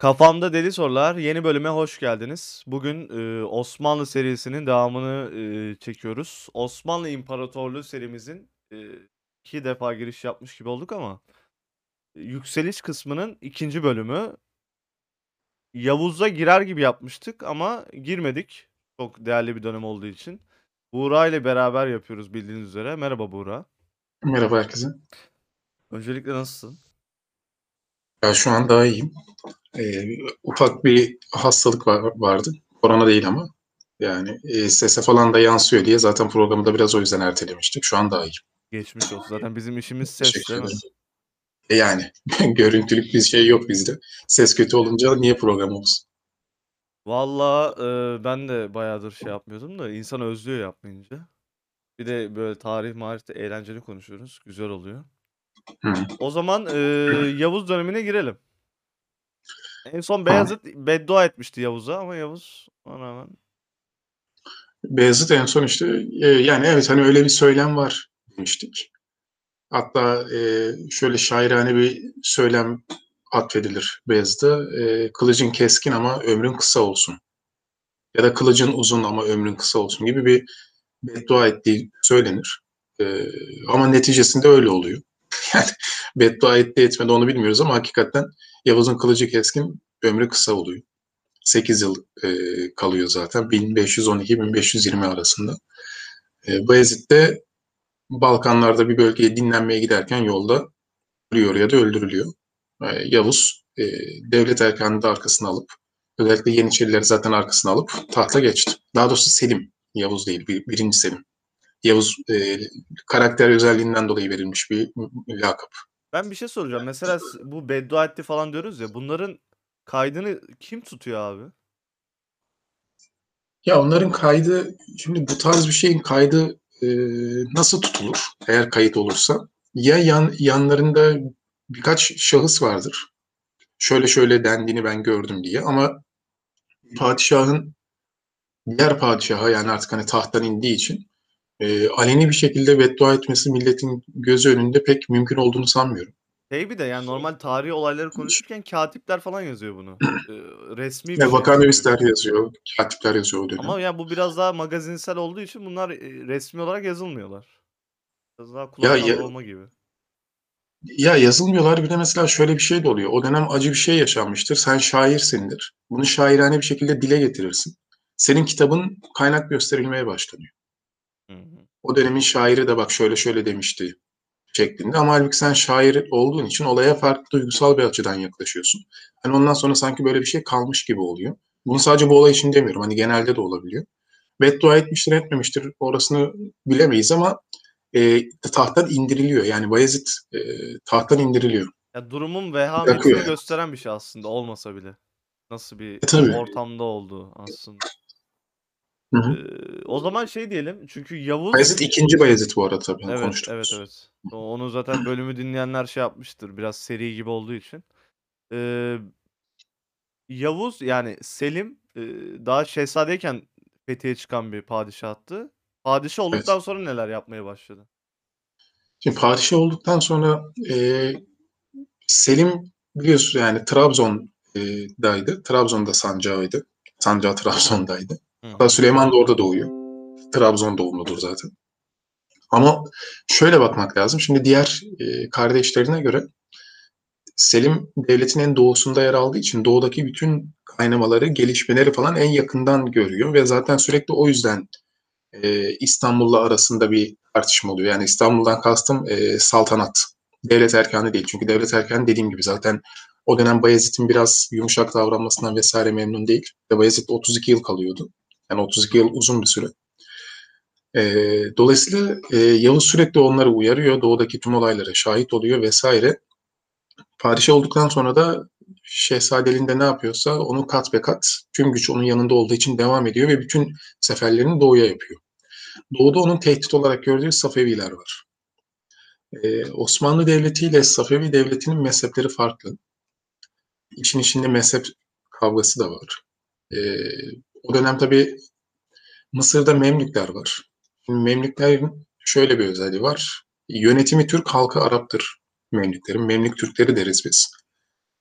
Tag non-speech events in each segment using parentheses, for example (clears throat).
Kafamda Deli Sorular yeni bölüme hoş geldiniz. Bugün, eee, Osmanlı serisinin devamını, eee, çekiyoruz. Osmanlı İmparatorluğu serimizin, eee, 2 defa giriş yapmış gibi olduk ama yükseliş kısmının ikinci bölümü. Yavuz'a girer gibi yapmıştık ama girmedik. Çok değerli bir dönem olduğu için. Buğra ile beraber yapıyoruz bildiğiniz üzere. Merhaba Buğra. Merhaba herkese. Öncelikle nasılsın? Ya şu an daha iyiyim. Ee, ufak bir hastalık var, vardı. Korona değil ama. Yani e, sese falan da yansıyor diye zaten programı da biraz o yüzden ertelemiştik. Şu an daha iyiyim. Geçmiş olsun. Zaten bizim işimiz ses Teşekkür değil mi? ederim. E yani (laughs) görüntülük bir şey yok bizde. Ses kötü olunca niye program olsun? Valla, eee, ben de bayağıdır şey yapmıyordum da insan özlüyor yapmayınca. Bir de böyle tarih marif eğlenceli konuşuyoruz. Güzel oluyor. Hı. O zaman, eee, Yavuz dönemine girelim. En son. Beyazıt beddua etmişti Yavuz'a ama Yavuz ona rağmen Beyazıt en son işte e, yani evet hani öyle bir söylem var demiştik. Hatta e, şöyle şairane bir söylem atfedilir Beyazıt'a. E, kılıcın keskin ama ömrün kısa olsun. Ya da kılıcın uzun ama ömrün kısa olsun gibi bir beddua ettiği söylenir. E, ama neticesinde öyle oluyor. (laughs) Yani beddua etti etmedi onu bilmiyoruz ama hakikaten Yavuz'un kılıcı keskin, ömrü kısa oluyor. 8 yıl e, kalıyor zaten. 1512-1520 arasında. E, Bayezid de Balkanlarda bir bölgeye dinlenmeye giderken yolda ölüyor ya da öldürülüyor. E, Yavuz e, devlet erkanını da arkasına alıp özellikle Yeniçerileri zaten arkasına alıp tahta geçti. Daha doğrusu Selim, Yavuz değil, bir, birinci Selim. Yavuz e, karakter özelliğinden dolayı verilmiş bir lakap. Ben bir şey soracağım. Mesela bu beddua etti falan diyoruz ya, bunların kaydını kim tutuyor abi? Ya onların kaydı, şimdi bu tarz bir şeyin kaydı e, nasıl tutulur eğer kayıt olursa? Ya yan, yanlarında birkaç şahıs vardır. Şöyle şöyle dendiğini ben gördüm diye ama padişahın diğer padişaha yani artık hani tahttan indiği için e, aleni bir şekilde beddua etmesi milletin gözü önünde pek mümkün olduğunu sanmıyorum. Şey bir de yani normal tarihi olayları konuşurken katipler falan yazıyor bunu. (clears throat) Eee, resmî bir Ya şey yazıyor, katipler yazıyor o dönem. Ama ya bu biraz daha magazinsel olduğu için bunlar, eee, resmî olarak yazılmıyorlar. Biraz daha Ya kulaktan ya dolma gibi. Ya yazılmıyorlar bir de mesela şöyle bir şey de oluyor. O dönem acı bir şey yaşanmıştır. Sen şairsindir. Bunu şairane bir şekilde dile getirirsin. Senin kitabın kaynak gösterilmeye başlanıyor. Hı hı. O dönemin şairi de bak şöyle şöyle demişti şeklinde. Ama halbuki sen şair olduğun için olaya farklı duygusal bir açıdan yaklaşıyorsun. Hani ondan sonra sanki böyle bir şey kalmış gibi oluyor. Bunu sadece bu olay için demiyorum. Hani genelde de olabiliyor. Beddua etmiştir etmemiştir orasını bilemeyiz ama e, tahttan indiriliyor. Yani Bayezid e, tahttan indiriliyor. Ya durumun vehametini gösteren bir şey aslında olmasa bile. Nasıl bir E tabii. ortamda olduğu aslında. Hı hı. Eee, o zaman şey diyelim çünkü Yavuz Bayezid ikinci Bayezid bu arada tabii Evet, evet, konuştuğumuz. evet. O onu zaten bölümü dinleyenler şey yapmıştır biraz seri gibi olduğu için. Eee Yavuz yani Selim, daha şehzadeyken fethiye çıkan bir padişahtı. Padişah Evet. olduktan sonra neler yapmaya başladı? Şimdi padişah olduktan sonra e, Selim biliyorsun yani Trabzon e, daydı. Trabzon'da sancağıydı. Sancağı Trabzon'daydı. Hatta. Süleyman da orada doğuyor. Trabzon doğumludur zaten. Ama şöyle bakmak lazım. Şimdi diğer e, kardeşlerine göre Selim devletin en doğusunda yer aldığı için doğudaki bütün kaynamaları, gelişmeleri falan en yakından görüyor ve zaten sürekli o yüzden e, İstanbul'la arasında bir tartışma oluyor. Yani İstanbul'dan kastım e, saltanat. Devlet erkanı değil. Çünkü devlet erkanı dediğim gibi zaten o dönem Bayezid'in biraz yumuşak davranmasından vesaire memnun değil. Ve Bayezid 32 yıl kalıyordu. Yani 32 yıl uzun bir süre. E, dolayısıyla e, Yavuz sürekli onları uyarıyor. Doğudaki tüm olaylara şahit oluyor vesaire. Padişah olduktan sonra da şehzadeliğinde ne yapıyorsa onu kat be kat tüm güç onun yanında olduğu için devam ediyor ve bütün seferlerini doğuya yapıyor. Doğuda onun tehdit olarak gördüğü Safeviler var. Ee, Osmanlı Devleti ile Safevi Devleti'nin mezhepleri farklı. İçin içinde mezhep kavgası da var. Ee, o dönem tabii Mısır'da Memlükler var. Memlüklerin şöyle bir özelliği var. Yönetimi Türk, halkı Arap'tır Memlüklerin. Memlük Türkleri deriz biz.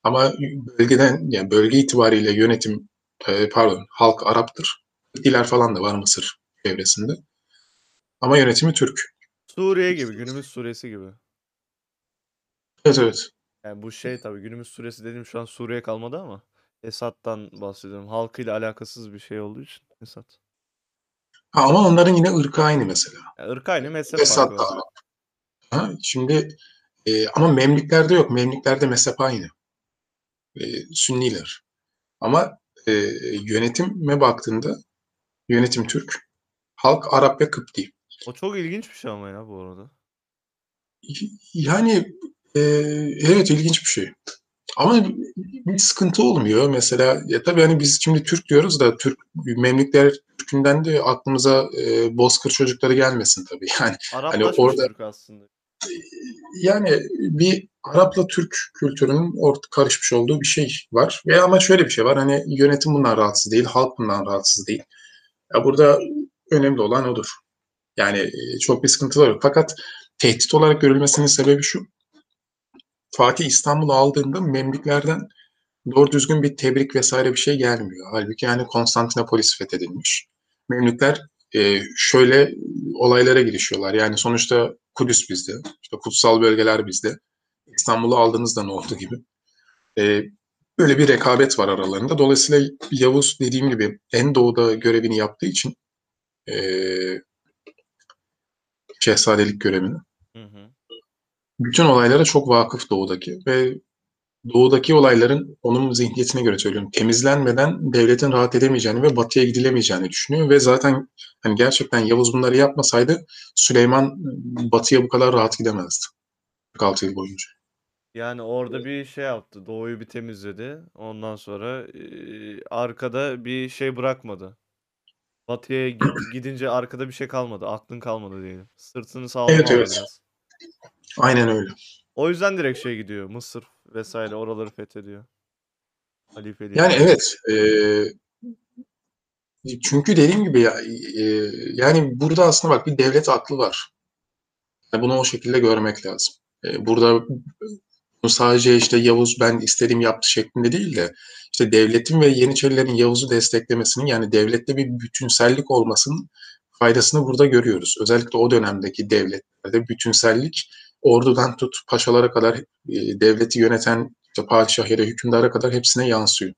Ama bölgeden yani bölge itibariyle yönetim e, pardon halk Arap'tır. Diler falan da var Mısır çevresinde. Ama yönetimi Türk. Suriye gibi, günümüz Suriye'si gibi. Evet evet. Yani bu şey tabii günümüz Suriye'si dediğim şu an Suriye kalmadı ama Esad'dan bahsediyorum. Halkıyla alakasız bir şey olduğu için Esad. Ha, ama onların yine ırkı aynı mesela. Yani ırk aynı mezhep Esad da. Arap. Ha, şimdi e, ama Memlüklerde yok. Memlüklerde mezhep aynı. E, Sünniler. Ama e, yönetime baktığında yönetim Türk. Halk Arap ve Kıpti. O çok ilginç bir şey ama ya bu arada. Yani e, evet ilginç bir şey. Ama bir sıkıntı olmuyor. Mesela ya tabii hani biz şimdi Türk diyoruz da Türk Memlükler Türk'ünden de aklımıza e, Bozkır çocukları gelmesin tabii. (laughs) Yani Araplaşmış orada- Türk aslında. yani bir Arap'la Türk kültürünün orta karışmış olduğu bir şey var. Ve ama şöyle bir şey var. Hani yönetim bundan rahatsız değil, halk bundan rahatsız değil. Ya burada önemli olan odur. Yani e, çok bir sıkıntılar yok. Fakat tehdit olarak görülmesinin sebebi şu. Fatih İstanbul'u aldığında Memlüklerden doğru düzgün bir tebrik vesaire bir şey gelmiyor. Halbuki yani Konstantinopolis fethedilmiş. Memlükler e, şöyle olaylara girişiyorlar. Yani sonuçta Kudüs bizde, işte kutsal bölgeler bizde. İstanbul'u aldığınızda ne oldu gibi. E, böyle bir rekabet var aralarında. Dolayısıyla Yavuz dediğim gibi en doğuda görevini yaptığı için e, şehzadelik görevini. Bütün olaylara çok vakıf doğudaki ve doğudaki olayların onun zihniyetine göre söylüyorum temizlenmeden devletin rahat edemeyeceğini ve batıya gidilemeyeceğini düşünüyor ve zaten hani gerçekten Yavuz bunları yapmasaydı Süleyman batıya bu kadar rahat gidemezdi 46 yıl boyunca. Yani orada bir şey yaptı. Doğuyu bir temizledi. Ondan sonra eee, arkada bir şey bırakmadı. Batıya gidince arkada bir şey kalmadı. Aklın kalmadı diyelim. Sırtını sağlama Evet, evet. biraz. Aynen öyle. O yüzden direkt şey gidiyor. Mısır vesaire oraları fethediyor. Halifeliği. Yani evet e, çünkü dediğim gibi ya, e, yani burada aslında bak bir devlet aklı var. Yani bunu o şekilde görmek lazım. E, burada sadece işte Yavuz ben istediğim yaptı şeklinde değil de işte devletin ve Yeniçerilerin Yavuz'u desteklemesinin yani devlette bir bütünsellik olmasının faydasını burada görüyoruz. Özellikle o dönemdeki devletlerde bütünsellik ordudan tut paşalara kadar e, devleti yöneten işte padişah ya da hükümdara kadar hepsine yansıyor.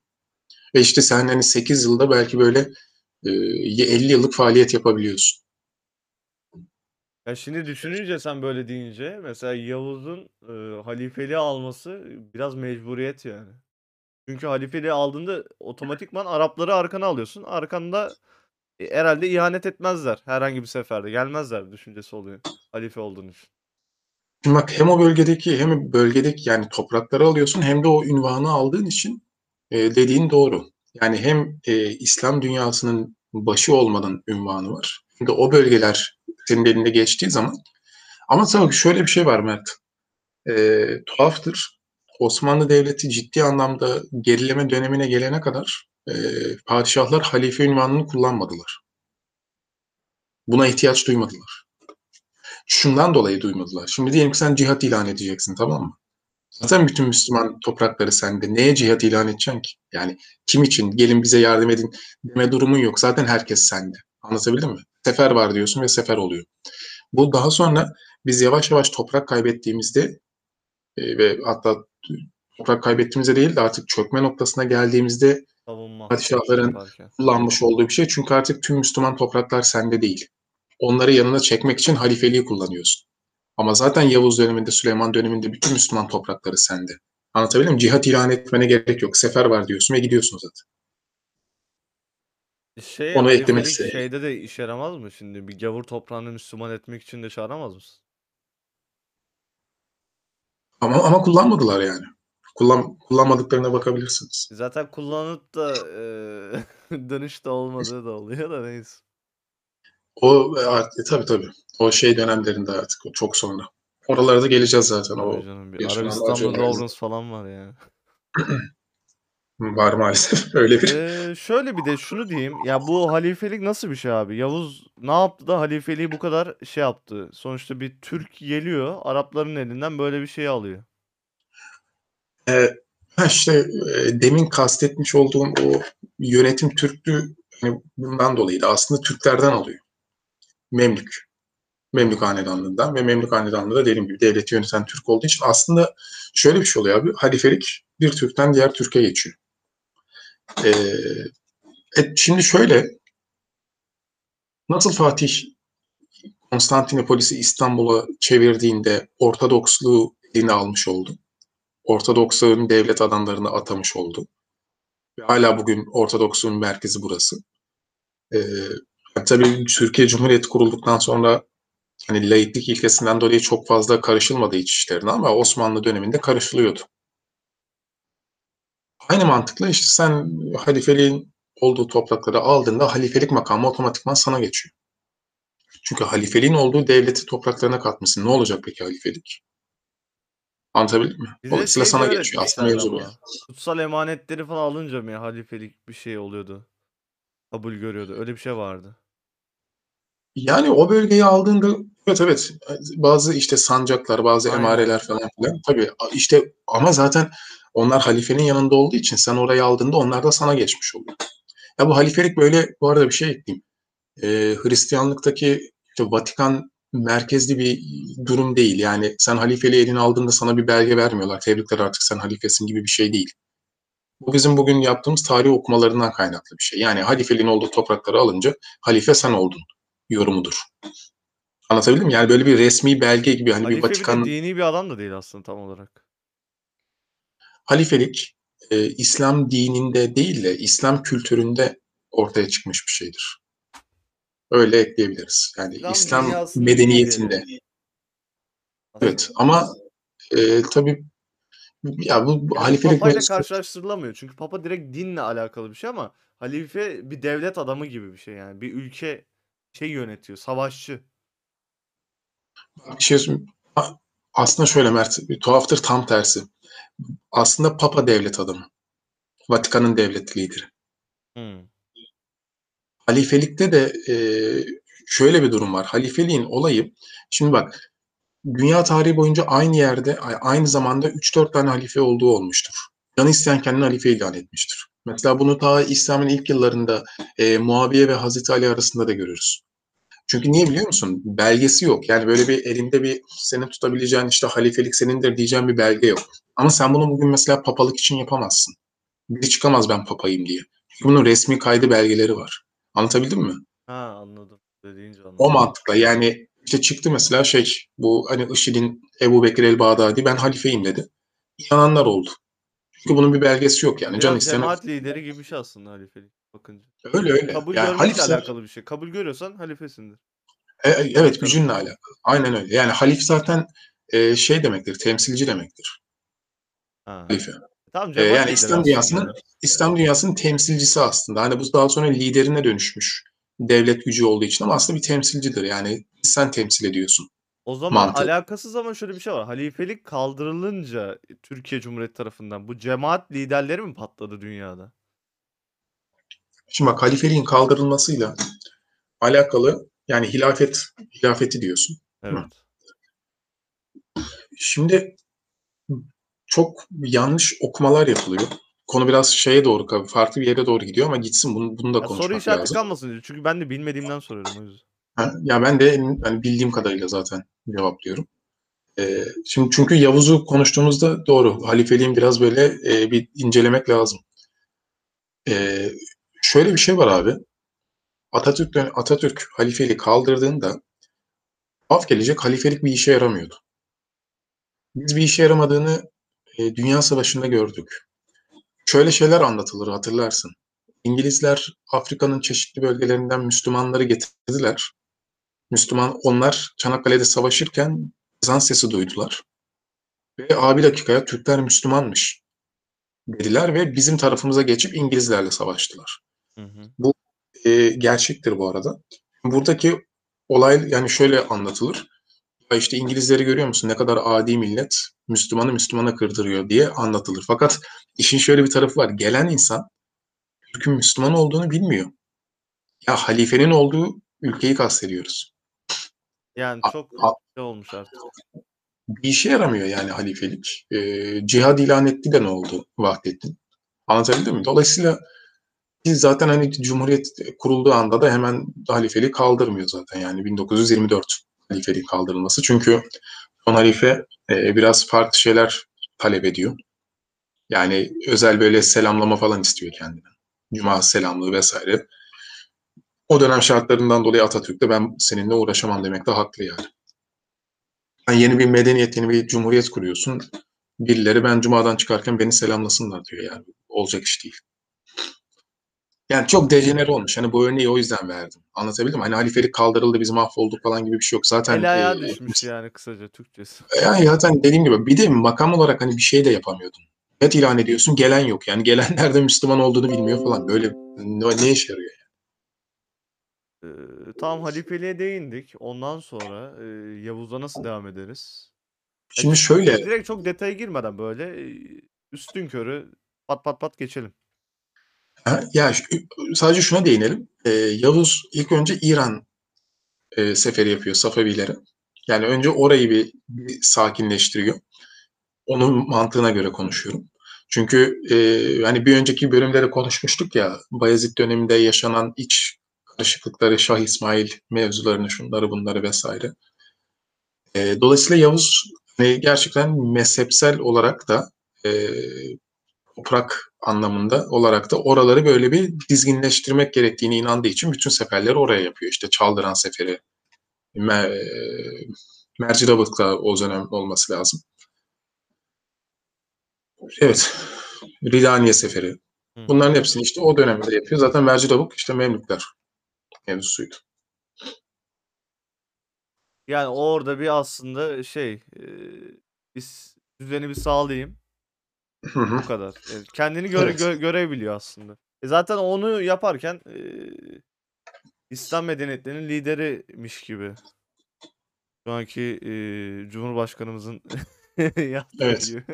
Ve işte sen hani 8 yılda belki böyle e, 50 yıllık faaliyet yapabiliyorsun. Ya şimdi düşününce sen böyle deyince mesela Yavuz'un e, halifeliği alması biraz mecburiyet yani. Çünkü halifeliği aldığında otomatikman Arapları arkana alıyorsun. Arkanda e, herhalde ihanet etmezler herhangi bir seferde. Gelmezler düşüncesi oluyor halife olduğun için. Şimdi bak hem o bölgedeki hem bölgedeki yani toprakları alıyorsun hem de o ünvanı aldığın için e, dediğin doğru. Yani hem e, İslam dünyasının başı olmanın ünvanı var. De o bölgeler senin elinde geçtiği zaman. Ama tabii şöyle bir şey var Mert. E, tuhaftır. Osmanlı Devleti ciddi anlamda gerileme dönemine gelene kadar e, padişahlar halife ünvanını kullanmadılar. Buna ihtiyaç duymadılar. Şundan dolayı duymadılar. Şimdi diyelim ki sen cihat ilan edeceksin tamam mı? Zaten bütün Müslüman toprakları sende. Neye cihat ilan edeceksin ki? Yani kim için? Gelin bize yardım edin deme durumun yok. Zaten herkes sende. Anlatabildim mi? Sefer var diyorsun ve sefer oluyor. Bu daha sonra biz yavaş yavaş toprak kaybettiğimizde e, ve hatta toprak kaybettiğimizde değil de artık çökme noktasına geldiğimizde Savunma Padişahların- kullanmış olduğu bir şey. Çünkü artık tüm Müslüman topraklar sende değil. Onları yanına çekmek için halifeliği kullanıyorsun. Ama zaten Yavuz döneminde, Süleyman döneminde bütün Müslüman toprakları sende. Anlatabildim mi? Cihat ilan etmene gerek yok. Sefer var diyorsun ve gidiyorsun zaten. Şey Onu eklemek istedim. şeyde de işe yaramaz mı şimdi? Bir gavur toprağını Müslüman etmek için de çağıramaz mısın? Ama ama kullanmadılar yani. Kullan, kullanmadıklarına bakabilirsiniz. Zaten kullanıp da eee (laughs) dönüşte olmadığı da oluyor da neyse. O e, e, tabii tabii. O şey dönemlerinde artık o çok sonra. Oralara da geleceğiz zaten. Tabii O canım bir Arabistan'da Lawrence falan var ya. (clears throat) var maalesef. (laughs) Öyle bir. Eee, şöyle bir de şunu diyeyim. Ya bu halifelik nasıl bir şey abi? Yavuz ne yaptı da halifeliği bu kadar şey yaptı? Sonuçta bir Türk geliyor, Arapların elinden böyle bir şey alıyor. E, Ha, işte, eee, demin kastetmiş olduğum o yönetim Türklüğü, hani, bundan dolayıydı. Aslında Türklerden alıyor. Memlük. Memlük hanedanlığından ve Memlük hanedanlığı da dediğim gibi devleti yöneten Türk olduğu için aslında şöyle bir şey oluyor abi, halifelik bir Türk'ten diğer Türk'e geçiyor. Eee, e, şimdi şöyle nasıl Fatih Konstantinopolis'i İstanbul'a çevirdiğinde Ortodoksluğu eline almış oldu. Ortodoksluğun devlet adamlarını atamış oldu. Ve hala bugün Ortodoksluğun merkezi burası. Eee, tabii Türkiye Cumhuriyeti kurulduktan sonra hani laiklik ilkesinden dolayı çok fazla karışılmadı iç işlerine ama Osmanlı döneminde karışılıyordu. Aynı mantıkla işte sen halifeliğin olduğu toprakları aldığında halifelik makamı otomatikman sana geçiyor. Çünkü halifeliğin olduğu devleti topraklarına katmışsın. Ne olacak peki halifelik? Anlatabildim mi? Bize Dolayısıyla sana geçiyor. Aslında mevzu bu. Kutsal emanetleri falan alınca mı halifelik bir şey oluyordu? Kabul görüyordu. Öyle bir şey vardı. Yani o bölgeyi aldığında evet evet bazı işte sancaklar, bazı Aynen. emareler falan filan tabii işte ama zaten onlar halifenin yanında olduğu için sen orayı aldığında onlar da sana geçmiş oluyor. Ya bu halifelik böyle bu arada bir şey ekleyeyim. Ee, Hristiyanlıktaki işte Vatikan merkezli bir durum değil. Yani sen halifeliği eline aldığında sana bir belge vermiyorlar. Tebrikler artık sen halifesin gibi bir şey değil. Bu bizim bugün yaptığımız tarih okumalarından kaynaklı bir şey. Yani halifeliğin olduğu toprakları alınca halife sen oldun yorumudur. Anlatabildim mi? Yani böyle bir resmi belge gibi hani bir Halife bir Vatikan dini bir adam da değil aslında tam olarak. halifelik e, İslam dininde değil de İslam kültüründe ortaya çıkmış bir şeydir. Öyle ekleyebiliriz. Yani İslam İslam, medeniyetinde. Evet ama e, tabii ya bu, Yani halifelik papayla mevzusu karşılaştırılamıyor. Çünkü papa direkt dinle alakalı bir şey ama halife bir devlet adamı gibi bir şey yani. Bir ülke şey yönetiyor, savaşçı. bir şey söyleyeyim. Aslında şöyle Mert, bir tuhaftır tam tersi. Aslında Papa devlet adamı. Vatikan'ın devlet lideri. Hmm. Halifelikte de e, şöyle bir durum var. Halifeliğin olayı, şimdi bak dünya tarihi boyunca aynı yerde aynı zamanda 3-4 tane halife olduğu olmuştur. Canı isteyen kendini halife ilan etmiştir. Mesela bunu ta İslam'ın ilk yıllarında e, Muaviye ve Hazreti Ali arasında da görürüz. Çünkü niye biliyor musun? Belgesi yok. Yani böyle bir elinde bir senin tutabileceğin işte halifelik senindir diyeceğin bir belge yok. Ama sen bunu bugün mesela papalık için yapamazsın. Biri çıkamaz ben papayım diye. Çünkü bunun resmi kaydı belgeleri var. Anlatabildim mi? Ha anladım. Dediğince O anladım. mantıkla yani işte çıktı mesela şey bu hani IŞİD'in Ebu Bekir el-Bağdadi ben halifeyim dedi. İnananlar oldu. Çünkü bunun bir belgesi yok yani. Can Biraz isteyene cemaat lideri gibi bir şey aslında halifelik bakınca. öyle öyle. Kabul Yani halifse alakalı bir şey. Kabul görüyorsan halifesindir. e, e, evet Devlet gücünle alakalı. Aynen öyle. Yani halif zaten e, şey demektir, temsilci demektir. Ha. Halife. Tamam E, yani İslam dünyasının aslında. İslam dünyasının temsilcisi aslında. Hani bu daha sonra liderine dönüşmüş devlet gücü olduğu için ama aslında bir temsilcidir. Yani sen temsil ediyorsun O zaman mantığı. alakasız ama şöyle bir şey var. Halifelik kaldırılınca Türkiye Cumhuriyeti tarafından bu cemaat liderleri mi patladı dünyada? Şimdi bak halifeliğin kaldırılmasıyla alakalı yani hilafet hilafeti diyorsun. Evet. Şimdi çok yanlış okumalar yapılıyor. Konu biraz şeye doğru, farklı bir yere doğru gidiyor ama gitsin bunu, bunu da Ya soru konuşmak işareti lazım. kalmasın diye. Çünkü ben de bilmediğimden soruyorum o yüzden. Ya ben de yani bildiğim kadarıyla zaten cevaplıyorum. Ee, şimdi çünkü Yavuz'u konuştuğumuzda doğru. Halifeliğin biraz böyle e, bir incelemek lazım. Ee, şöyle bir şey var abi. Atatürk Atatürk halifeliği kaldırdığında af gelecek halifelik bir işe yaramıyordu. Biz bir işe yaramadığını e, Dünya Savaşı'nda gördük. Şöyle şeyler anlatılır hatırlarsın. İngilizler Afrika'nın çeşitli bölgelerinden Müslümanları getirdiler. Müslüman onlar Çanakkale'de savaşırken ezan sesi duydular. Ve abi dakikaya Türkler Müslümanmış dediler ve bizim tarafımıza geçip İngilizlerle savaştılar. Hı hı. Bu e, gerçektir bu arada. Buradaki olay yani şöyle anlatılır. Ya işte İngilizleri görüyor musun ne kadar adi millet Müslümanı Müslümana kırdırıyor diye anlatılır. Fakat işin şöyle bir tarafı var. Gelen insan Türk'ün Müslüman olduğunu bilmiyor. Ya halifenin olduğu ülkeyi kastediyoruz. Yani A- çok a- şey olmuş artık. bir işe yaramıyor yani halifelik. Eee, cihad ilan etti de ne oldu Vahdettin? Anlatabildim mi? Dolayısıyla biz zaten hani Cumhuriyet kurulduğu anda da hemen halifeliği kaldırmıyor zaten yani 1924 halifeliği kaldırılması. Çünkü son halife eee, biraz farklı şeyler talep ediyor. Yani özel böyle selamlama falan istiyor kendine. Cuma selamlığı vesaire. O dönem şartlarından dolayı Atatürk de ben seninle uğraşamam demekte haklı yani. Yani yeni bir medeniyet, yeni bir cumhuriyet kuruyorsun. Birileri ben cumadan çıkarken beni selamlasınlar diyor yani. Olacak iş değil. Yani çok dejenere olmuş. Hani bu örneği o yüzden verdim. Anlatabildim mi? Hani halifelik kaldırıldı biz mahvolduk falan gibi bir şey yok. Zaten El ayağa e, düşmüş yani kısaca Türkçesi. (laughs) yani zaten dediğim gibi bir de makam olarak hani bir şey de yapamıyordun. Evet ilan ediyorsun gelen yok. Yani gelenler de Müslüman olduğunu bilmiyor falan. Böyle ne, ne işe yarıyor? Ee, tamam halifeliğe değindik. Ondan sonra e, Yavuz'a nasıl devam ederiz? Ya Şimdi şöyle direkt çok detaya girmeden böyle e, üstün körü pat pat pat geçelim. ha, ya sadece şuna değinelim. Ee, Yavuz ilk önce İran e, seferi yapıyor Safevilere. Yani önce orayı bir, bir sakinleştiriyor. Onun mantığına göre konuşuyorum. Çünkü e, hani bir önceki bölümde de konuşmuştuk ya Bayezid döneminde yaşanan iç karışıklıkları, Şah İsmail mevzularını, şunları bunları vesaire. E, dolayısıyla Yavuz hani gerçekten mezhepsel olarak da e, toprak anlamında olarak da oraları böyle bir dizginleştirmek gerektiğini inandığı için bütün seferleri oraya yapıyor. İşte Çaldıran Seferi, Mer Mercidabık'ta o dönem olması lazım. Evet. Ridaniye Seferi. Bunların hepsini işte o dönemde yapıyor. Zaten Mercidabık işte Memlükler mevzusuydu. Yani orada bir aslında şey e, biz düzeni bir sağlayayım. Bu kadar. Yani kendini göre, Evet. gö- görebiliyor aslında. E zaten onu yaparken e, İslam medeniyetlerinin liderimiş gibi. Şu anki e, Cumhurbaşkanımızın (laughs) yaptığı Evet. gibi. (laughs)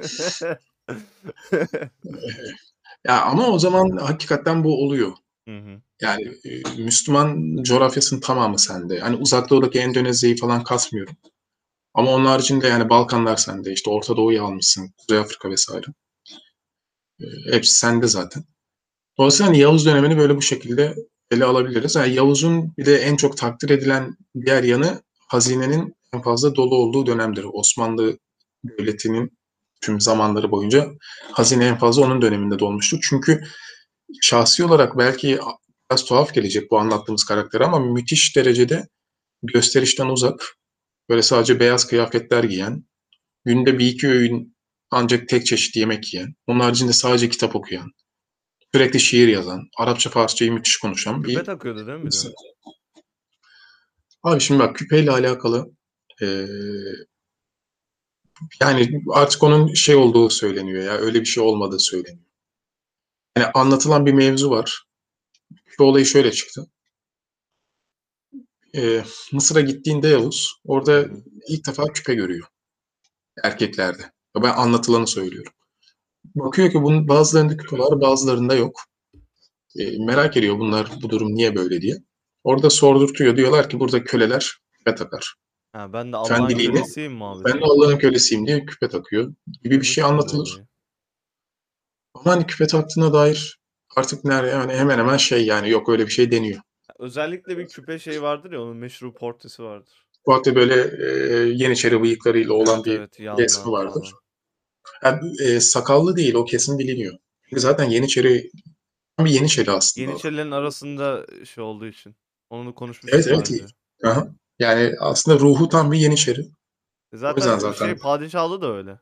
Ya ama o zaman hakikaten bu oluyor. Hı hı. Yani e, Müslüman coğrafyasının tamamı sende. Hani uzak doğudaki Endonezya'yı falan kasmıyorum. Ama onun haricinde yani Balkanlar sende. işte Orta Doğu'yu almışsın. Kuzey Afrika vesaire. E, hepsi sende zaten. Dolayısıyla hani Yavuz dönemini böyle bu şekilde ele alabiliriz. Yani Yavuz'un bir de en çok takdir edilen diğer yanı hazinenin en fazla dolu olduğu dönemdir. Osmanlı Devleti'nin tüm zamanları boyunca hazine en fazla onun döneminde dolmuştur. Çünkü şahsi olarak belki biraz tuhaf gelecek bu anlattığımız karakter ama müthiş derecede gösterişten uzak, böyle sadece beyaz kıyafetler giyen, günde bir iki öğün ancak tek çeşit yemek yiyen, onun haricinde sadece kitap okuyan, sürekli şiir yazan, Arapça, Farsçayı müthiş konuşan Küpe bir takıyordu değil mi insan. Abi şimdi bak küpeyle alakalı eee, yani artık onun şey olduğu söyleniyor ya öyle bir şey olmadığı söyleniyor. Yani anlatılan bir mevzu var. Küpe olayı şöyle çıktı. Eee, Mısır'a gittiğinde Yavuz orada ilk defa küpe görüyor erkeklerde. Ben anlatılanı söylüyorum. Bakıyor ki bunun bazılarında küpe var, bazılarında yok. Eee, merak ediyor bunlar bu durum niye böyle diye. Orada sordurtuyor. Diyorlar ki burada köleler küpe takar. Ha, ben de Allah'ın Efendiliğini kölesiyim ben muhabbeti. de Allah'ın kölesiyim diye küpe takıyor gibi bir şey anlatılır. Ama hani küpe taktığına dair artık nerede yani hemen hemen şey yani yok öyle bir şey deniyor. Özellikle bir küpe şey vardır ya onun meşhur portresi vardır. Bu hatta böyle e, Yeniçeri bıyıklarıyla olan Evet bir evet resmi vardır. Yani, e, sakallı değil o kesin biliniyor. Çünkü zaten Yeniçeri bir Yeniçeri aslında. Yeniçerilerin arasında şey olduğu için. Onu konuşmuştuk Evet evet. Aha. Yani aslında ruhu tam bir Yeniçeri. E O Zaten şey zaten padişahlı da öyle.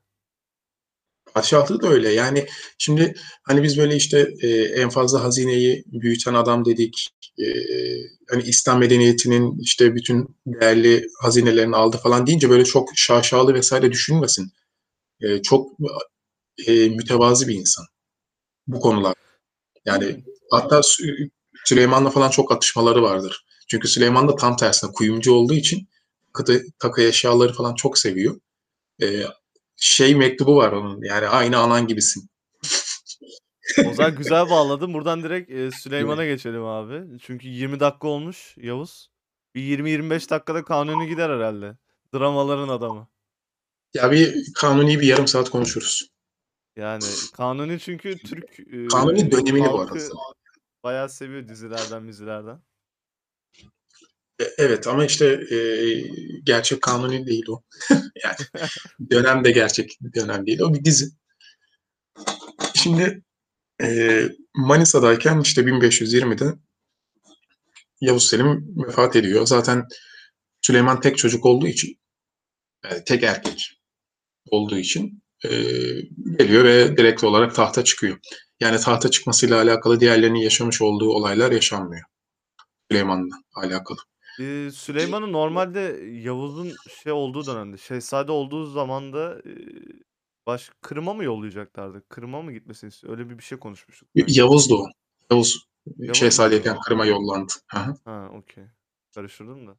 Padişahlığı da öyle. Yani şimdi hani biz böyle işte e, en fazla hazineyi büyüten adam dedik. E, hani İslam medeniyetinin işte bütün değerli hazinelerini aldı falan deyince böyle çok şaşalı vesaire düşünmesin. E, çok e, mütevazi bir insan bu konular. Yani hatta Sü- Süleyman'la falan çok atışmaları vardır. Çünkü Süleyman da tam tersine kuyumcu olduğu için takı, takı eşyaları falan çok seviyor. E, şey mektubu var onun yani aynı anan gibisin. O zaman güzel bağladın. Buradan direkt e. Süleyman'a geçelim abi. Çünkü 20 dakika olmuş Yavuz. Bir 20-25 dakikada kanuni gider herhalde. Dramaların adamı. Ya bir kanuni bir yarım saat konuşuruz. Yani Kanuni çünkü Türk eee, Kanuni dönemini bu arada. bayağı seviyor dizilerden, mizilerden. E, evet ama işte eee, gerçek kanuni değil o. (laughs) yani dönem de gerçek dönem değil. O bir dizi. Şimdi eee, Manisa'dayken işte 1520'de Yavuz Selim vefat ediyor. Zaten Süleyman tek çocuk olduğu için, yani tek erkek olduğu için eee, geliyor ve direkt olarak tahta çıkıyor. Yani tahta çıkmasıyla alakalı diğerlerinin yaşamış olduğu olaylar yaşanmıyor. Süleyman'la alakalı. Eee, Süleyman'ın normalde Yavuz'un şey olduğu dönemde, şehzade olduğu zamanda eee, baş Kırım'a mı yollayacaklardı? Kırım'a mı gitmesini istiyor? Öyle bir bir şey konuşmuştuk sanki. Yavuz da o. Yavuz Yavuz şehzadeyken muydu? Kırım'a yollandı. Hı hı. Ha, okey. Karıştırdım da.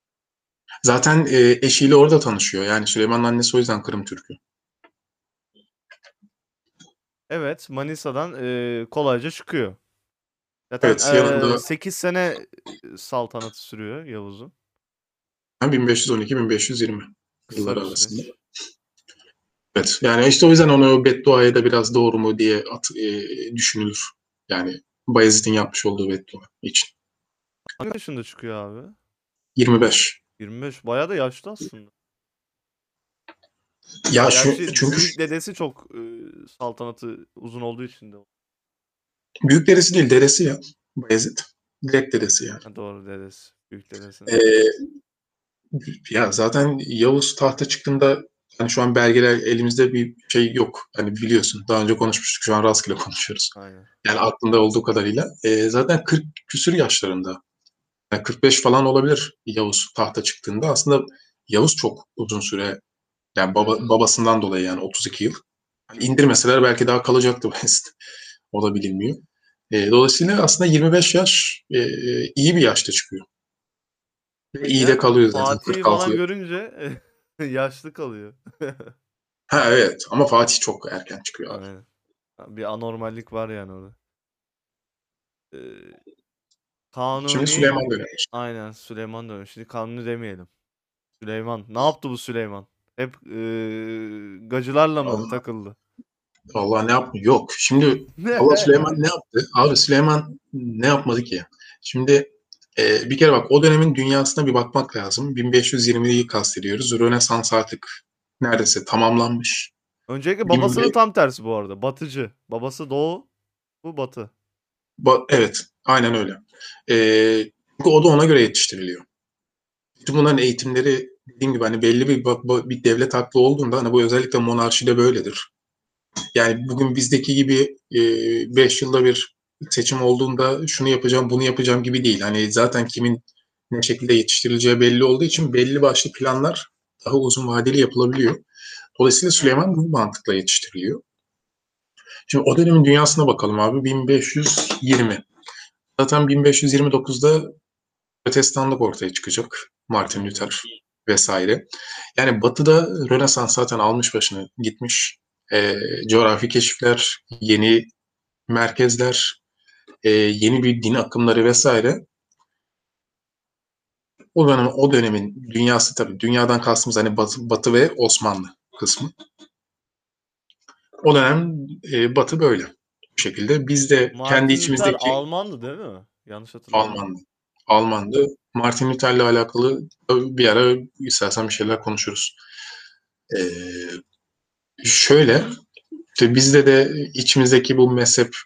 Zaten e, eşiyle orada tanışıyor. Yani Süleyman'ın annesi o yüzden Kırım Türk'ü. Evet, Manisa'dan eee, kolayca çıkıyor. Zaten Evet, yanında 8 sene saltanatı sürüyor Yavuz'un. 1512-1520 Kısa yılları bir arasında. Evet. Yani işte o yüzden onu bedduaya da biraz doğru mu diye at, e, düşünülür. Yani Bayezid'in yapmış olduğu beddua için. Kaç yaşında çıkıyor abi? 25. 25. Bayağı da yaşlı aslında. Ya şu Gerçi çünkü dedesi çok eee, saltanatı uzun olduğu için de. Büyük dedesi değil dedesi ya Bayezid. Direkt dedesi yani. Ha, doğru dedesi. Büyük dedesi. Ee, ya zaten Yavuz tahta çıktığında hani şu an belgeler elimizde bir şey yok. Hani biliyorsun daha önce konuşmuştuk şu an rastgele konuşuyoruz. Aynen. Yani aklında olduğu kadarıyla. Ee, zaten 40 küsür yaşlarında. Yani 45 falan olabilir Yavuz tahta çıktığında. Aslında Yavuz çok uzun süre yani baba, babasından dolayı yani 32 yıl. Hani indirmeseler belki daha kalacaktı Bayezid. O da bilinmiyor. Ee, dolayısıyla aslında 25 yaş e, iyi bir yaşta çıkıyor. Ve iyi de kalıyor zaten Fatih'i 46 falan görünce (laughs) yaşlı kalıyor. (laughs) Ha evet ama Fatih çok erken çıkıyor abi. Aynen. Bir anormallik var yani orada. Şimdi Kanuni Süleyman dönemi. aynen Süleyman dönemi. Şimdi Kanuni demeyelim. Süleyman. Ne yaptı bu Süleyman? Hep eee, gacılarla mı Allah, takıldı? Allah ne yapmıyor? Yok. Şimdi Allah Süleyman ne yaptı? Abi Süleyman ne yapmadı ki? Şimdi e, bir kere bak o dönemin dünyasına bir bakmak lazım. 1520'yi kastediyoruz. Rönesans artık neredeyse tamamlanmış. Öncelikle babasının 25 tam tersi bu arada. Batıcı. Babası doğu, bu batı. Ba- evet, aynen öyle. Ee, çünkü o da ona göre yetiştiriliyor. Bütün bunların eğitimleri dediğim gibi hani belli bir, bir devlet aklı olduğunda hani bu özellikle monarşide böyledir. Yani bugün bizdeki gibi 5 yılda bir seçim olduğunda şunu yapacağım, bunu yapacağım gibi değil. Hani zaten kimin ne şekilde yetiştirileceği belli olduğu için belli başlı planlar daha uzun vadeli yapılabiliyor. Dolayısıyla Süleyman bu mantıkla yetiştiriliyor. Şimdi o dönemin dünyasına bakalım abi. 1520. Zaten 1529'da Protestanlık ortaya çıkacak. Martin Luther vesaire. Yani Batı'da Rönesans zaten almış başını gitmiş. E, coğrafi keşifler, yeni merkezler, e, yeni bir din akımları vesaire. O dönem o dönemin dünyası tabii dünyadan kastımız hani Batı, Batı ve Osmanlı kısmı. O dönem e, Batı böyle. Bu şekilde biz de kendi Martin Luther içimizdeki Almandı değil mi? Yanlış hatırlamıyorum. Almandı. Almandı. Martin Luther'le alakalı bir ara istersen bir şeyler konuşuruz. Ee, şöyle, işte bizde de içimizdeki bu mezhep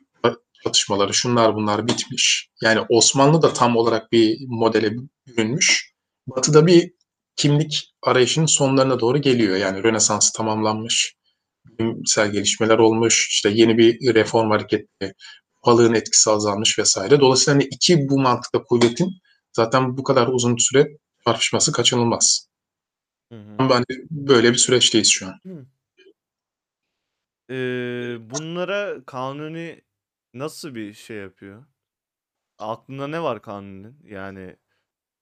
çatışmaları, şunlar bunlar bitmiş. Yani Osmanlı da tam olarak bir modele bürünmüş. Batı'da bir kimlik arayışının sonlarına doğru geliyor. Yani Rönesans tamamlanmış, bilimsel gelişmeler olmuş, işte yeni bir reform hareketi, balığın etkisi azalmış vesaire. Dolayısıyla hani iki bu mantıkla kuvvetin zaten bu kadar uzun süre tartışması kaçınılmaz. Hı hı. Ama hani böyle bir süreçteyiz şu an. Eee, bunlara Kanuni nasıl bir şey yapıyor? Aklında ne var Kanuni'nin? Yani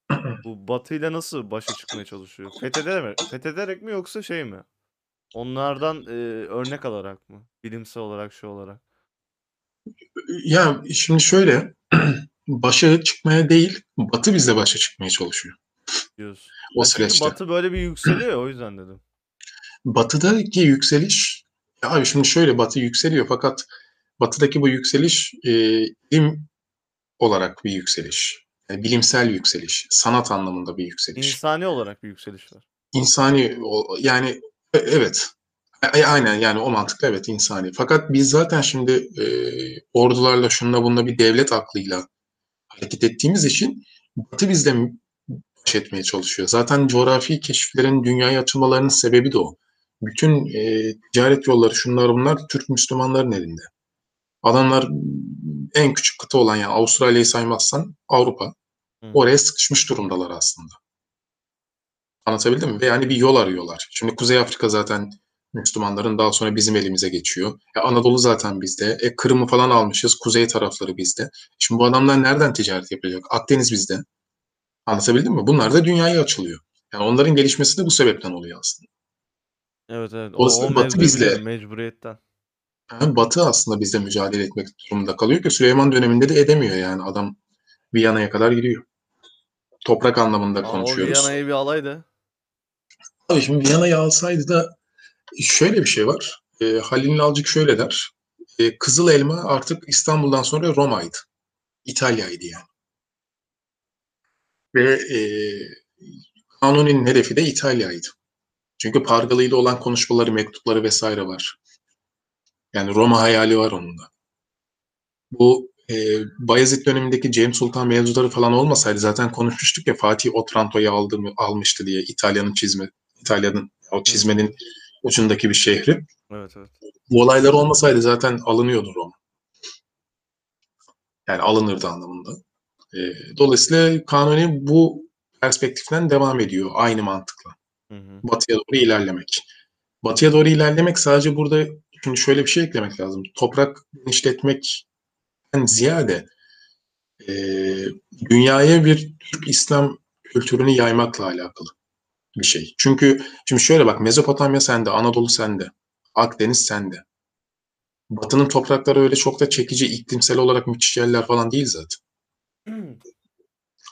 (clears throat) bu Batı'yla nasıl başa çıkmaya çalışıyor? Fethederek mi? Fethederek mi yoksa şey mi? Onlardan eee, örnek alarak mı? Bilimsel olarak şey olarak. Ya şimdi şöyle (clears throat) başa çıkmaya değil Batı bizle başa çıkmaya çalışıyor Diyorsun. o çünkü süreçte. Batı böyle bir yükseliyor ya, o yüzden dedim. Batı'daki yükseliş ya şimdi şöyle Batı yükseliyor fakat Batı'daki bu yükseliş e, bilim olarak bir yükseliş. Yani bilimsel yükseliş. Sanat anlamında bir yükseliş. İnsani olarak bir yükseliş var. İnsani yani e- evet. A- Aynen yani o mantıkla evet insani. Fakat biz zaten şimdi e, ordularla şunla bununla bir devlet aklıyla hareket ettiğimiz için Batı bizle baş etmeye çalışıyor. Zaten coğrafi keşiflerin dünyaya açılmalarının sebebi de o. Bütün e, ticaret yolları şunlar bunlar Türk Müslümanların elinde. Adamlar en küçük kıta olan yani Avustralya'yı saymazsan Avrupa. Hı. Oraya sıkışmış durumdalar aslında. Anlatabildim mi? Ve yani bir yol arıyorlar. Şimdi Kuzey Afrika zaten Müslümanların daha sonra bizim elimize geçiyor. E Anadolu zaten bizde. E Kırım'ı falan almışız. Kuzey tarafları bizde. Şimdi bu adamlar nereden ticaret yapacak? Akdeniz bizde. Anlatabildim mi? Bunlar da dünyaya açılıyor. Yani onların gelişmesi de bu sebepten oluyor aslında. Evet evet. O, Dolayısıyla o Batı bizle- mecburiyetten. Yani Batı aslında bizle mücadele etmek durumunda kalıyor ki Süleyman döneminde de edemiyor yani. Adam Viyana'ya kadar gidiyor. Toprak anlamında Aa, o konuşuyoruz. Viyana'yı bir alaydı. Abi şimdi Viyana'yı alsaydı da şöyle bir şey var. E, Halil Nalcık şöyle der. E, Kızıl Elma artık İstanbul'dan sonra Roma'ydı. İtalya'ydı yani. Ve e, Kanuni'nin hedefi de İtalya'ydı. Çünkü Pargalı ile olan konuşmaları, mektupları vesaire var. Yani Roma hayali var onun da. Bu e, Bayezid dönemindeki Cem Sultan mevzuları falan olmasaydı zaten konuşmuştuk ya Fatih Otranto'yu aldı, mı- almıştı diye İtalya'nın çizme, İtalya'nın o çizmenin ucundaki bir şehri. Evet evet. Bu olaylar olmasaydı zaten alınıyordu Roma. Yani alınırdı anlamında. E, dolayısıyla Kanuni bu perspektiften devam ediyor aynı mantıkla. Hı hı. Batıya doğru ilerlemek. Batıya doğru ilerlemek sadece burada şimdi şöyle bir şey eklemek lazım. Toprak genişletmekten ziyade e, dünyaya bir Türk İslam kültürünü yaymakla alakalı bir şey. Çünkü şimdi şöyle bak Mezopotamya sende, Anadolu sende, Akdeniz sende. Batı'nın toprakları öyle çok da çekici iklimsel olarak müthiş yerler falan değil zaten.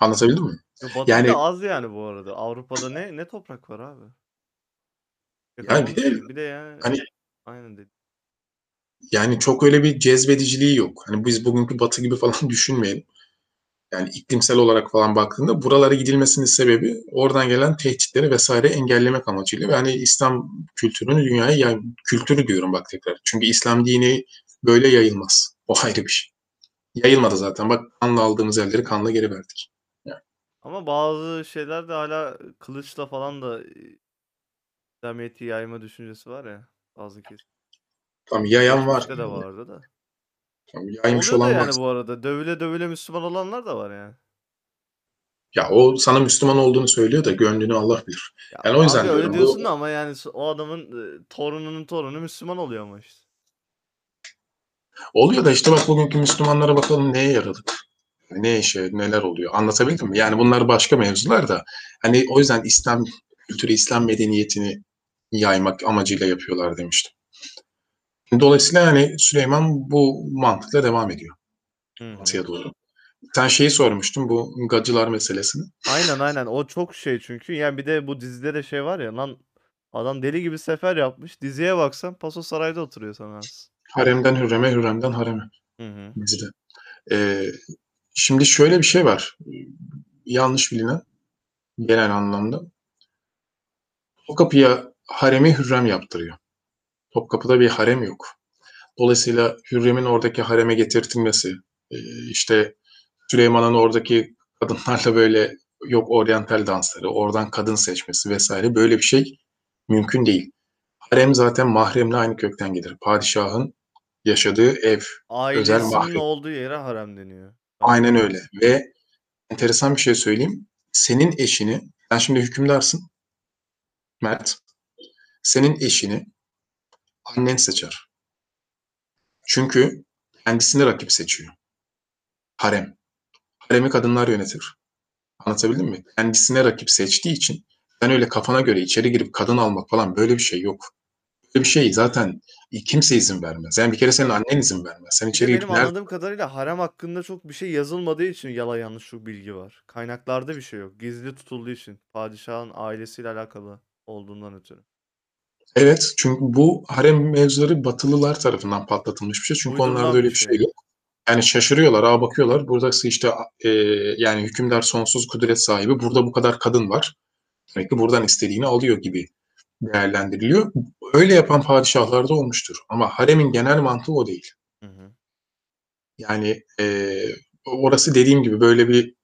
Anlatabildim mi? Ya Batı'da Yani- az yani bu arada. Avrupa'da ne ne toprak var abi? Yani bir de- bir de yani Hani aynen dedi. yani çok öyle bir cezbediciliği yok. Hani biz bugünkü Batı gibi falan (laughs) düşünmeyelim. Yani iklimsel olarak falan baktığında buralara gidilmesinin sebebi oradan gelen tehditleri vesaire engellemek amacıyla. ve hani İslam kültürünü dünyaya yay kültürü diyorum bak tekrar. Çünkü İslam dini böyle yayılmaz. O (laughs) ayrı bir şey. Yayılmadı zaten. Bak kanla aldığımız yerleri kanla geri verdik. Ama bazı şeyler de hala kılıçla falan da e, İslamiyet'i yayma düşüncesi var ya bazı kesim. Tamam yayan var. Geçmişte de vardı da. Tamam, yaymış Oluyor da olan yani var. bu arada. Dövüle dövüle Müslüman olanlar da var yani. Ya o sana Müslüman olduğunu söylüyor da gönlünü Allah bilir. Ya Yani o yüzden abi diyorum, öyle bu- diyorsun da ama yani s- o adamın torununun torunu Müslüman oluyor ama işte. Oluyor da işte bak bugünkü Müslümanlara bakalım neye yaradık? Ne işe, neler oluyor? Anlatabildim mi? Yani bunlar başka mevzular da. Hani o yüzden İslam kültürü, İslam medeniyetini yaymak amacıyla yapıyorlar demiştim. Dolayısıyla yani Süleyman bu mantıkla devam ediyor batıya doğru. Sen şeyi sormuştun bu gacılar meselesini. Aynen aynen o çok şey çünkü yani bir de bu dizide de şey var ya lan adam deli gibi sefer yapmış diziye baksan Paso Saray'da oturuyor az. Haremden Hürrem'e, Hürrem'den Harem'e Hı hı. dizide. Ee, şimdi şöyle bir şey var. Yanlış bilinen genel anlamda. Topkapı'ya haremi Hürrem yaptırıyor. Topkapı'da bir harem yok. Dolayısıyla Hürrem'in oradaki hareme getirtilmesi, e, işte Süleyman'ın oradaki kadınlarla böyle yok oryantal dansları, oradan kadın seçmesi vesaire böyle bir şey mümkün değil. Harem zaten mahremle aynı kökten gelir. Padişahın yaşadığı ev. Ailesinin mahrem. olduğu yere harem deniyor. Aynen öyle. Ve enteresan bir şey söyleyeyim. Senin eşini, sen şimdi hükümdarsın Mert. Senin eşini annen seçer. Çünkü kendisini rakip seçiyor. Harem. Haremi kadınlar yönetir. Anlatabildim mi? Kendisine rakip seçtiği için ben öyle kafana göre içeri girip kadın almak falan böyle bir şey yok. Böyle bir şey zaten kimse izin vermez. Yani bir kere senin annen izin vermez. Sen içeri benim nerede anladığım kadarıyla harem hakkında çok bir şey yazılmadığı için yalan yanlış çok bilgi var. Kaynaklarda bir şey yok. Gizli tutulduğu için. Padişahın ailesiyle alakalı olduğundan ötürü. Evet, çünkü bu harem mevzuları Batılılar tarafından patlatılmış bir şey. Çünkü Uydurulan onlarda öyle bir şey. şey yok. Yani şaşırıyorlar, aaa, bakıyorlar. Burası işte, eee, yani hükümdar sonsuz kudret sahibi. Burada bu kadar kadın var. Demek ki buradan istediğini alıyor gibi değerlendiriliyor. Öyle yapan padişahlar da olmuştur ama haremin genel mantığı o değil. Hı hı. Yani, eee, orası dediğim gibi böyle bir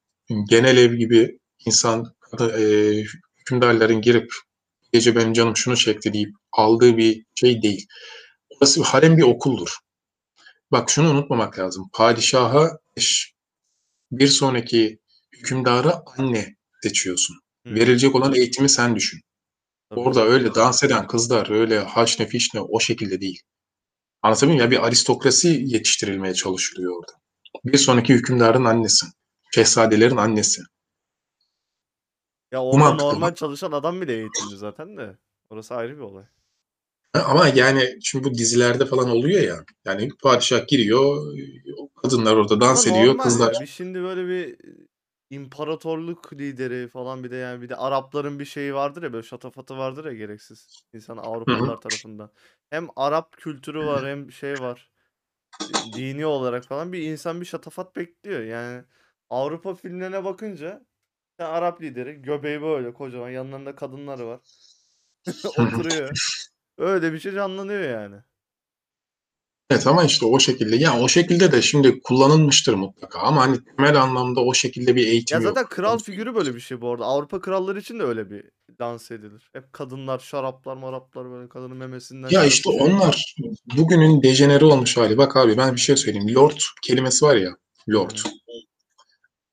genel ev gibi insan, eee, hükümdarların girip "Gece benim canım şunu çekti." deyip aldığı bir şey değil. Orası harem bir okuldur. Bak şunu unutmamak lazım. Padişaha bir sonraki hükümdara anne seçiyorsun. Hı. Verilecek olan eğitimi sen düşün. Tabii. Orada öyle dans eden kızlar, öyle haşne fişne o şekilde değil. Anlatabiliyor muyum? Ya bir aristokrasi yetiştirilmeye çalışılıyor orada. Bir sonraki hükümdarın annesi, şehzadelerin annesi. Ya orada mantıkla normal çalışan adam bile eğitimli zaten de. Orası ayrı bir olay. Ama yani şimdi bu dizilerde falan oluyor ya, yani padişah giriyor, kadınlar orada Ama dans ediyor, normal kızlar ya. Şimdi böyle bir imparatorluk lideri falan bir de yani bir de Arapların bir şeyi vardır ya böyle şatafatı vardır ya gereksiz insan. Avrupalılar tarafından. Hem Arap kültürü var hem şey var. dini olarak falan bir insan bir şatafat bekliyor. Yani Avrupa filmlerine bakınca tane Arap lideri göbeği böyle kocaman yanlarında kadınları var. (laughs) Oturuyor. Öyle bir şey canlanıyor yani. Evet ama işte o şekilde, ya o şekilde de şimdi kullanılmıştır mutlaka ama hani temel anlamda o şekilde bir Ya eğitim zaten yok. kral figürü böyle bir şey bu arada. Avrupa kralları için de öyle bir lanse edilir. Hep kadınlar, şaraplar maraplar böyle kadının memesinden Ya işte içiyor. onlar bugünün dejenere olmuş hâli. Bak abi ben bir şey söyleyeyim. Lord kelimesi var ya, lord. hı.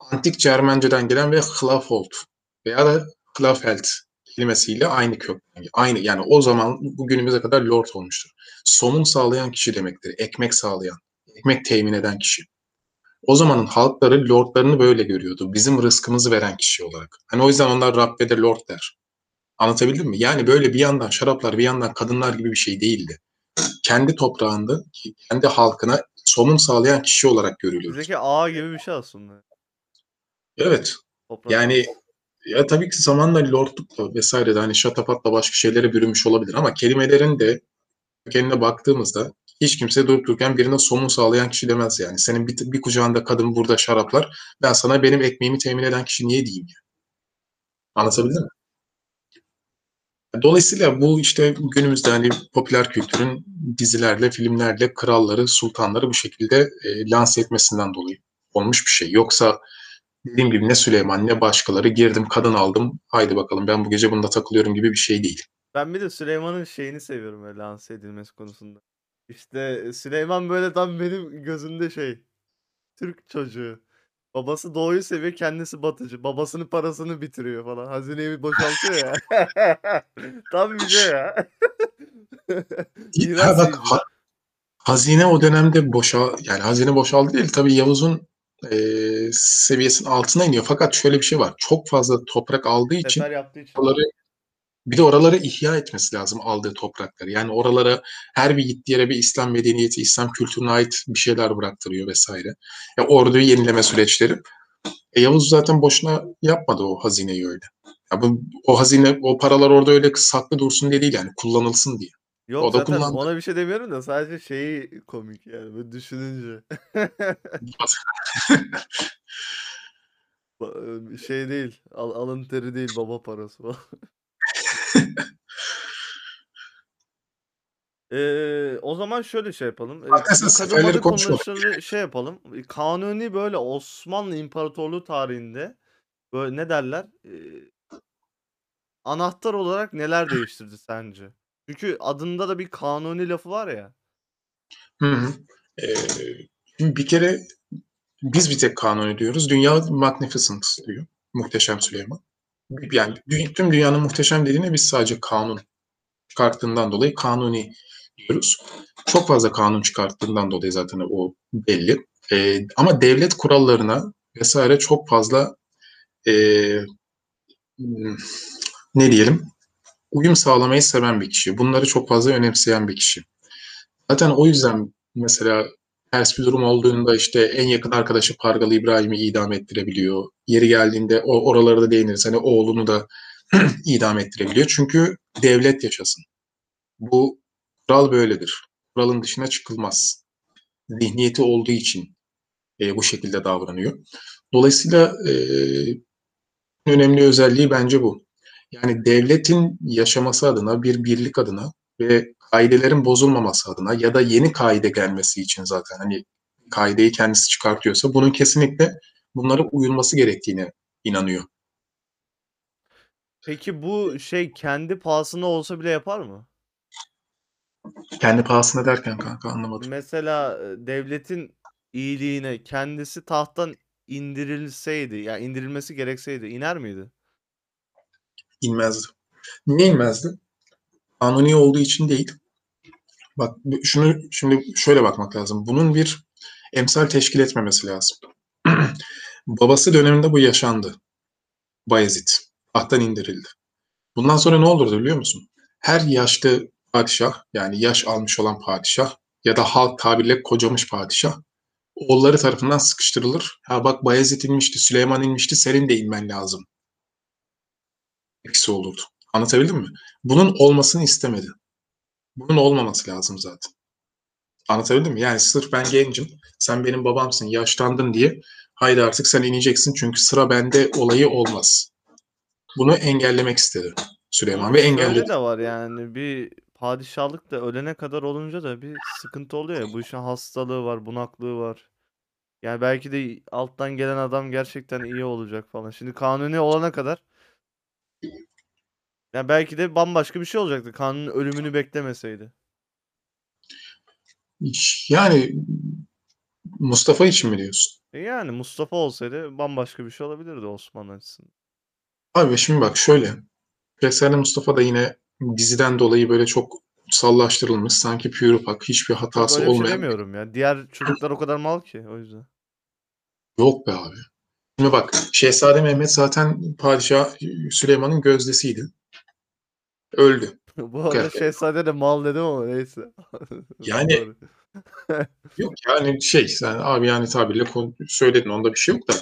Antik Cermenceden gelen ve Hlafhold veya da Hlafeld kelimesiyle aynı kökten. Aynı yani o zaman bugünümüze kadar lord olmuştur. Somun sağlayan kişi demektir. Ekmek sağlayan, ekmek temin eden kişi. O zamanın halkları lordlarını böyle görüyordu. Bizim rızkımızı veren kişi olarak. Hani o yüzden onlar Rabbe de lord der. Anlatabildim mi? Yani böyle bir yandan şaraplar, bir yandan kadınlar gibi bir şey değildi. Kendi toprağında, kendi halkına somun sağlayan kişi olarak görülürdü. Bizdeki ağa gibi bir şey aslında. Evet. Toprak Yani. Ya tabii ki zamanla lordlukla vs. de hani şatafatla başka şeylere bürünmüş olabilir ama kelimelerin de kökenine baktığımızda hiç kimse durup dururken birine somun sağlayan kişi demez yani. Senin bir, bir kucağında kadın burada şaraplar. Ben sana benim ekmeğimi temin eden kişi niye diyeyim ya? Anlatabildim mi? Dolayısıyla bu işte günümüzde hani popüler kültürün dizilerle, filmlerle kralları, sultanları bu şekilde e, lanse etmesinden dolayı olmuş bir şey. Yoksa dediğim gibi ne Süleyman ne başkaları girdim kadın aldım haydi bakalım ben bu gece bunda takılıyorum gibi bir şey değil. Ben bir de Süleyman'ın şeyini seviyorum böyle lanse edilmesi konusunda. İşte Süleyman böyle tam benim gözümde şey Türk çocuğu. Babası doğuyu seviyor kendisi batıcı. Babasının parasını bitiriyor falan. Hazineyi bir boşaltıyor ya. (laughs) tam bir şey ya. (laughs) Ha bak ha, hazine o dönemde boşa yani hazine boşaldı değil tabii Yavuz'un e, seviyesinin altına iniyor. Fakat şöyle bir şey var. Çok fazla toprak aldığı için için. oraları bir de oraları ihya etmesi lazım aldığı toprakları. Yani oralara her bir gittiği yere bir İslam medeniyeti, İslam kültürüne ait bir şeyler bıraktırıyor vesaire. Ya orduyu yenileme süreçleri. E, Yavuz zaten boşuna yapmadı o hazineyi öyle. Ya bu, o hazine, o paralar orada öyle saklı dursun diye değil yani kullanılsın diye. Yok O da zaten kullandı. ona bir şey demiyorum da sadece şeyi komik yani böyle düşününce. (laughs) Ba- şey değil. Al, alın teri değil baba parası falan. (laughs) Eee, o zaman şöyle şey yapalım. Eee, bu kadın seferleri konuşmadık. şey yapalım. E, Kanuni böyle Osmanlı İmparatorluğu tarihinde böyle ne derler? Eee, anahtar olarak neler değiştirdi sence? Çünkü adında da bir kanuni lafı var ya. Hı hı. Ee, bir kere biz bir tek kanuni diyoruz. Dünya magnificent diyor. Muhteşem Süleyman. Yani tüm dünyanın muhteşem dediğine biz sadece kanun çıkarttığından dolayı kanuni diyoruz. Çok fazla kanun çıkarttığından dolayı zaten o belli. Ee, ama devlet kurallarına vesaire çok fazla hmm, ne diyelim uyum sağlamayı seven bir kişi. Bunları çok fazla önemseyen bir kişi. Zaten o yüzden mesela ters bir durum olduğunda işte en yakın arkadaşı Pargalı İbrahim'i idam ettirebiliyor. Yeri geldiğinde o oralara da değiniriz. Hani oğlunu da (clears throat) idam ettirebiliyor. Çünkü devlet yaşasın. Bu kural böyledir. Kuralın dışına çıkılmaz. Zihniyeti olduğu için e, bu şekilde davranıyor. Dolayısıyla e, önemli özelliği bence bu. Yani devletin yaşaması adına, bir birlik adına ve kaidelerin bozulmaması adına ya da yeni kaide gelmesi için zaten hani kaideyi kendisi çıkartıyorsa bunun kesinlikle bunlara uyulması gerektiğine inanıyor. Peki bu şey kendi pahasına olsa bile yapar mı? Kendi pahasına derken kanka anlamadım. Mesela e, devletin iyiliğine kendisi tahttan indirilseydi, ya indirilmesi gerekseydi iner miydi? İnmezdi. Niye inmezdi? Kanuni olduğu için değil. Bak şunu şimdi şöyle bakmak lazım. Bunun bir emsal teşkil etmemesi lazım. (clears throat) Babası döneminde bu yaşandı. Bayezid. Tahttan indirildi. Bundan sonra ne olurdu biliyor musun? Her yaşlı padişah yani yaş almış olan padişah ya da halk tabirle kocamış padişah oğulları tarafından sıkıştırılır. Ha bak Bayezid inmişti, Süleyman inmişti, senin de inmen lazım. Eksi olurdu. Anlatabildim mi? Bunun olmasını istemedi. Bunun olmaması lazım zaten. Anlatabildim mi? Yani sırf ben gencim, sen benim babamsın, yaşlandın diye haydi artık sen ineceksin çünkü sıra bende olayı olmaz. Bunu engellemek istedi Süleyman ve engelledi. de var yani bir padişahlık da ölene kadar olunca da bir sıkıntı oluyor ya. Bu işin hastalığı var, bunaklığı var. Yani belki de alttan gelen adam gerçekten iyi olacak falan. Şimdi kanuni olana kadar ya belki de bambaşka bir şey olacaktı. Kanunun ölümünü beklemeseydi. Yani Mustafa için mi diyorsun? E yani Mustafa olsaydı bambaşka bir şey olabilirdi Osmanlı açısından. Abi şimdi bak şöyle. Şehzade Mustafa da yine diziden dolayı böyle çok sallaştırılmış. Sanki pure pak, hiçbir hatası öyle bir şey olmayan. demiyorum ya. Diğer çocuklar o kadar mal ki o yüzden. Yok be abi. Şimdi bak Şehzade Mehmet zaten Padişah Süleyman'ın gözdesiydi. Öldü. (laughs) Bu arada Evet. şehzade de mal dedim ama neyse. Yani-. (laughs) (laughs) Yok yani şey sen abi yani tabirle söyledin onda bir şey yok da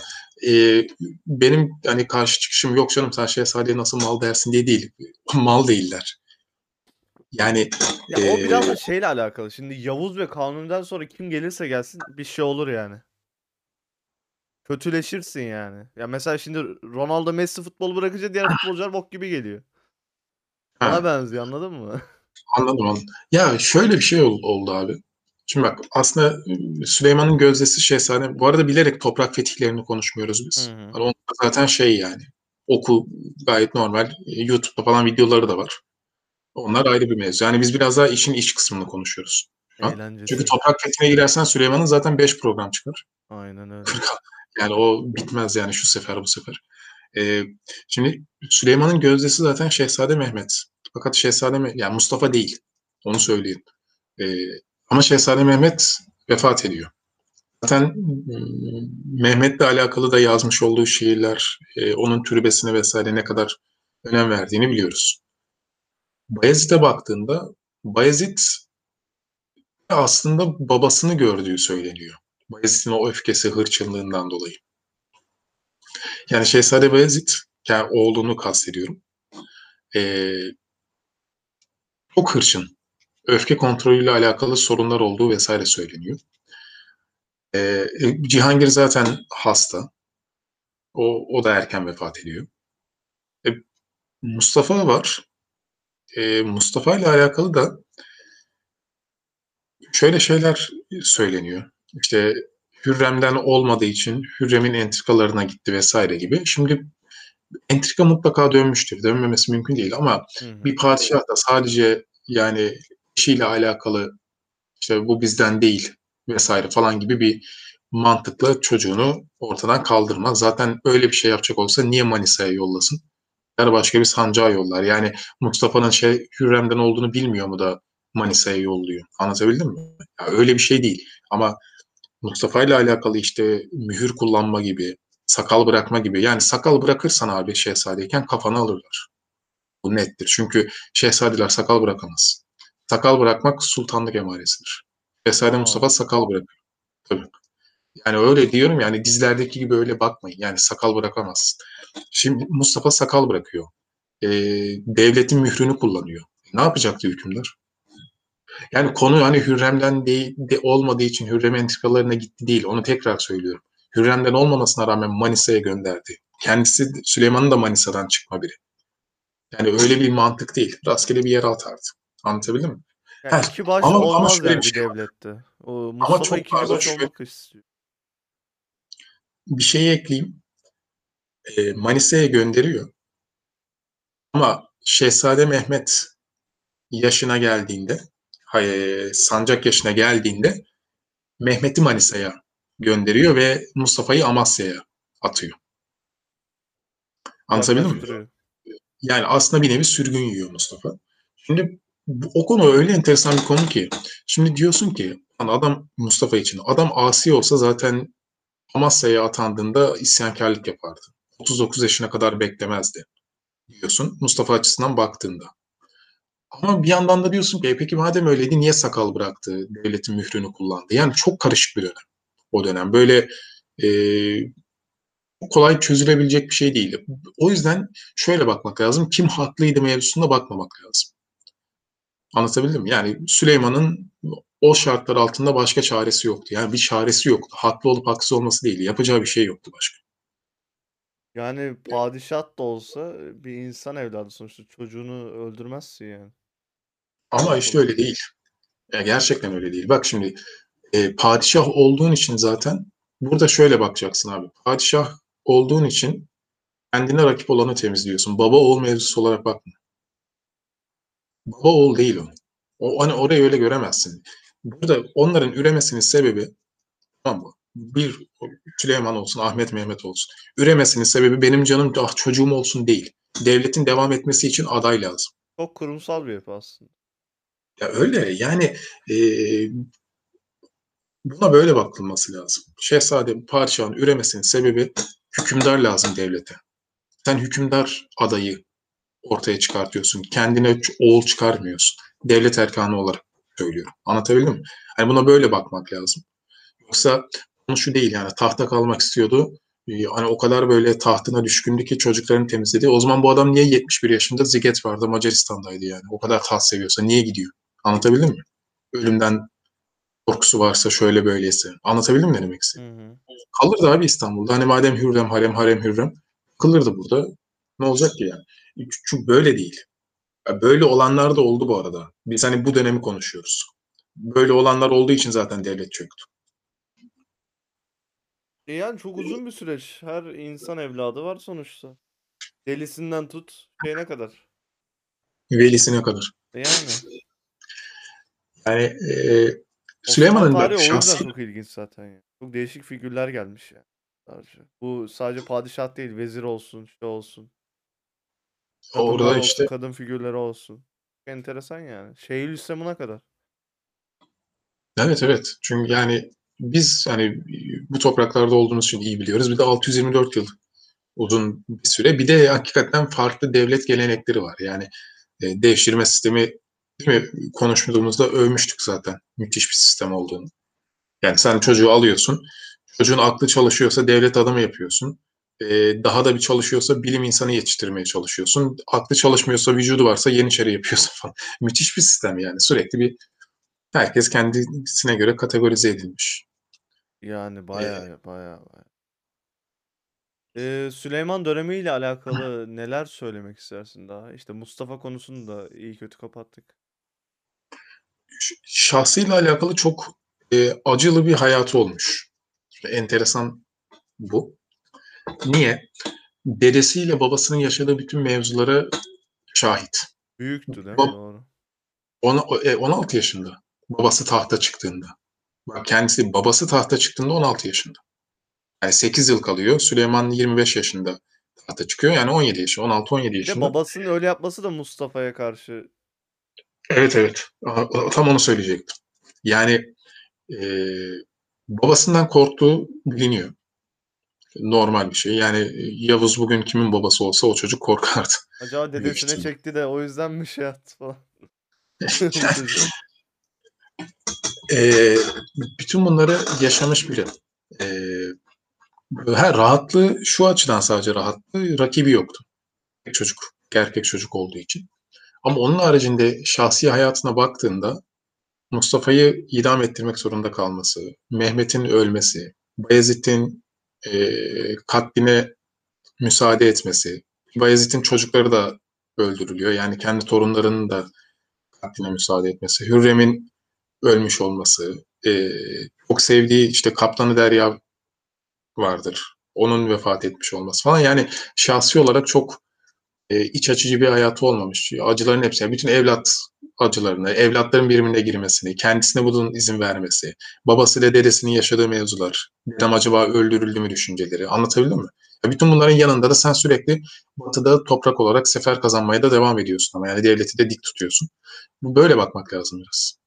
e, benim hani karşı çıkışım yok canım sen Şehzade'ye nasıl mal dersin diye değil. Mal değiller. Yani Ya o biraz da şeyle alakalı. Şimdi Yavuz ve Kanuni'den sonra kim gelirse gelsin bir şey olur yani. Kötüleşirsin yani. Ya mesela şimdi Ronaldo Messi futbolu bırakınca diğer futbolcular bok gibi geliyor. Ha, Ona benziyor anladın mı? (laughs) Anladım anladım. Ya şöyle bir şey ol- oldu abi. Şimdi bak aslında Süleyman'ın gözdesi Şehzade. Bu arada bilerek toprak fetihlerini konuşmuyoruz biz. Hı hı. Hani zaten şey yani oku gayet normal. YouTube'da falan videoları da var. Onlar ayrı bir mevzu. Yani biz biraz daha işin iç kısmını konuşuyoruz. Çünkü toprak fethine girersen Süleyman'ın zaten 5 program çıkar. Aynen öyle. Yani o bitmez yani şu sefer bu sefer. Ee, şimdi Süleyman'ın gözdesi zaten Şehzade Mehmet. Fakat Şehzade Me- yani Mustafa değil. Onu söyleyeyim. Ee, ama Şehzade Mehmet vefat ediyor. Zaten Mehmet'le alakalı da yazmış olduğu şiirler, e, onun türbesine vesaire ne kadar önem verdiğini biliyoruz. Bayezid'e baktığında Bayezid aslında babasını gördüğü söyleniyor. Bayezid'in o öfkesi, hırçınlığından dolayı. Yani Şehzade Bayezid, yani oğlunu kastediyorum. Ee, çok hırçın. Öfke kontrolüyle alakalı sorunlar olduğu vesaire söyleniyor. Ee, Cihangir zaten hasta. O, o da erken vefat ediyor. E, Mustafa var. E, Mustafa ile alakalı da şöyle şeyler söyleniyor. İşte Hürrem'den olmadığı için Hürrem'in entrikalarına gitti vesaire gibi. Şimdi entrika mutlaka dönmüştür. Dönmemesi mümkün değil ama Hı hı. bir padişah da sadece yani işiyle alakalı işte bu bizden değil vesaire falan gibi bir mantıkla çocuğunu ortadan kaldırmaz. Zaten öyle bir şey yapacak olsa niye Manisa'ya yollasın? Ya başka bir sancağa yollar. Yani Mustafa'nın şey Hürrem'den olduğunu bilmiyor mu da Manisa'ya yolluyor. Anlatabildim mi? Ya öyle bir şey değil. Ama Mustafa ile alakalı işte mühür kullanma gibi, sakal bırakma gibi. Yani sakal bırakırsan abi şehzadeyken kafanı alırlar. Bu nettir. Çünkü şehzadeler sakal bırakamaz. Sakal bırakmak sultanlık emaresidir. Şehzade. Mustafa sakal bırakıyor. Tabii. Yani öyle diyorum yani dizlerdeki gibi öyle bakmayın. Yani sakal bırakamazsın. Şimdi Mustafa sakal bırakıyor. Ee, devletin mührünü kullanıyor. Ne yapacaktı hükümdar? Yani konu hani Hürrem'den değil, de olmadığı için Hürrem entrikalarına gitti değil. Onu tekrar söylüyorum. Hürrem'den olmamasına rağmen Manisa'ya gönderdi. Kendisi Süleyman'ın da Manisa'dan çıkma biri. Yani öyle bir mantık değil. Rastgele bir yere atardı. Anlatabildim mi? Yani Heh, iki baş ama- ama olmaz şöyle yani bir şey devlette. O Mustafa çok pardon, şöyle-. Bir şey ekleyeyim. Ee, Manisa'ya gönderiyor. Ama Şehzade Mehmet yaşına geldiğinde, sancak yaşına geldiğinde Mehmet'i Manisa'ya gönderiyor ve Mustafa'yı Amasya'ya atıyor. Anlatabildim mi? Yani aslında bir nevi sürgün yiyor Mustafa. Şimdi bu, o konu öyle enteresan bir konu ki. Şimdi diyorsun ki "Lan adam Mustafa için. Adam asi olsa zaten Amasya'ya atandığında isyankarlık yapardı. 39 yaşına kadar beklemezdi diyorsun Mustafa açısından baktığında. Ama bir yandan da diyorsun ki "E peki madem öyleydi niye sakal bıraktı, devletin mührünü kullandı? Yani çok karışık bir dönem o dönem. Böyle e, kolay çözülebilecek bir şey değil. O yüzden şöyle bakmak lazım. Kim haklıydı mevzusunda bakmamak lazım. Anlatabildim mi? Yani Süleyman'ın o şartlar altında başka çaresi yoktu. Yani bir çaresi yoktu. Haklı olup haksız olması değil. Yapacağı bir şey yoktu başka. Yani padişah da olsa bir insan evladı sonuçta çocuğunu öldürmezsin yani. Ama işte öyle değil. Ya gerçekten öyle değil. Bak şimdi e, padişah olduğun için zaten burada şöyle bakacaksın abi. Padişah olduğun için kendine rakip olanı temizliyorsun. Baba oğul mevzusu olarak bakma. Baba oğul değil o. o hani orayı öyle göremezsin. Burada onların üremesinin sebebi tamam mı? Bir Süleyman olsun, Ahmet Mehmet olsun. Üremesinin sebebi benim canım ah çocuğum olsun değil. Devletin devam etmesi için aday lazım. Çok kurumsal bir yapı aslında. Ya öyle yani e, buna böyle bakılması lazım. Şehzade padişahın üremesinin sebebi hükümdar lazım devlete. Sen hükümdar adayı ortaya çıkartıyorsun. Kendine oğul çıkarmıyorsun. Devlet erkanı olarak söylüyorum. Anlatabildim mi? Hani buna böyle bakmak lazım. Yoksa konu şu değil yani tahta kalmak istiyordu. Hani o kadar böyle tahtına düşkündü ki çocuklarını temizledi. O zaman bu adam niye 71 yaşında Ziget vardı Macaristan'daydı yani. O kadar taht seviyorsa niye gidiyor? Anlatabildim mi? Ölümden korkusu varsa şöyle böyleyse. Anlatabildim mi ne demek istediğimi? Kalırdı abi İstanbul'da. Hani madem Hürrem harem harem Hürrem kalırdı burada. Ne olacak ki yani? Çünkü böyle değil. Böyle olanlar da oldu bu arada. Biz hani bu dönemi konuşuyoruz. Böyle olanlar olduğu için zaten devlet çöktü. E yani çok uzun bir süreç. Her insan evladı var sonuçta. Delisinden tut şeyine kadar. Velisine kadar. E yani. Yani e, Süleyman'ın da şahsi çok ilginç zaten ya. Çok değişik figürler gelmiş yani. Sadece. Bu sadece padişah değil, vezir olsun, şey olsun. Kadınlar orada olsun, işte kadın figürleri olsun. Çok enteresan yani. Şeyhülislam'ına kadar. evet evet. Çünkü yani biz hani bu topraklarda olduğumuz için iyi biliyoruz. Bir de 624 yıl uzun bir süre. Bir de hakikaten farklı devlet gelenekleri var. Yani devşirme sistemi mi? konuştuğumuzda övmüştük zaten. Müthiş bir sistem olduğunu. Yani sen çocuğu alıyorsun. Çocuğun aklı çalışıyorsa devlet adamı yapıyorsun. Ee, daha da bir çalışıyorsa bilim insanı yetiştirmeye çalışıyorsun. Aklı çalışmıyorsa vücudu varsa yeniçeri yapıyorsun falan. (laughs) Müthiş bir sistem yani. Sürekli bir herkes kendisine göre kategorize edilmiş. Yani bayağı bayağı bayağı. Ee, Süleyman dönemiyle alakalı neler söylemek istersin daha? İşte Mustafa konusunu da iyi kötü kapattık. Şahsıyla alakalı çok e, acılı bir hayatı olmuş. Enteresan bu. Niye? Dedesiyle babasının yaşadığı bütün mevzulara şahit. Büyüktü değil mi? Bab- Doğru. Ona, e, 16 yaşında. Babası tahta çıktığında. Bak kendisi babası tahta çıktığında 16 yaşında. Yani 8 yıl kalıyor. Süleyman 25 yaşında tahta çıkıyor. Yani 17 yaşında. 16-17 Bir de yaşında. babasının öyle yapması da Mustafa'ya karşı Evet evet. Tam onu söyleyecektim. Yani e, babasından korktuğu biliniyor. Normal bir şey. Yani e, Yavuz bugün kimin babası olsa o çocuk korkardı. acaba dedesine çekti de o yüzden mi şey yaptı falan. (laughs) E, bütün bunları yaşamış biri. E, her rahatlığı şu açıdan sadece rahatlığı rakibi yoktu. Çocuk, erkek çocuk olduğu için. Ama onun haricinde şahsi hayatına baktığında Mustafa'yı idam ettirmek zorunda kalması, Mehmet'in ölmesi, Bayezid'in eee, katline müsaade etmesi, Bayezid'in çocukları da öldürülüyor. Yani kendi torunlarının da katline müsaade etmesi, Hürrem'in ölmüş olması, eee, çok sevdiği işte Kaptanı Derya vardır. Onun vefat etmiş olması falan. Yani şahsi olarak çok e, iç açıcı bir hayatı olmamış. Acıların hepsi. Bütün evlat acılarını, evlatların birbirine girmesini, kendisine bunun izin vermesi, babasıyla dedesinin yaşadığı mevzular, dedem acaba öldürüldü mü düşünceleri. Anlatabildim mi? Ya bütün bunların yanında da sen sürekli batıda toprak olarak sefer kazanmaya da devam ediyorsun ama yani devleti de dik tutuyorsun. Bu böyle bakmak lazım biraz.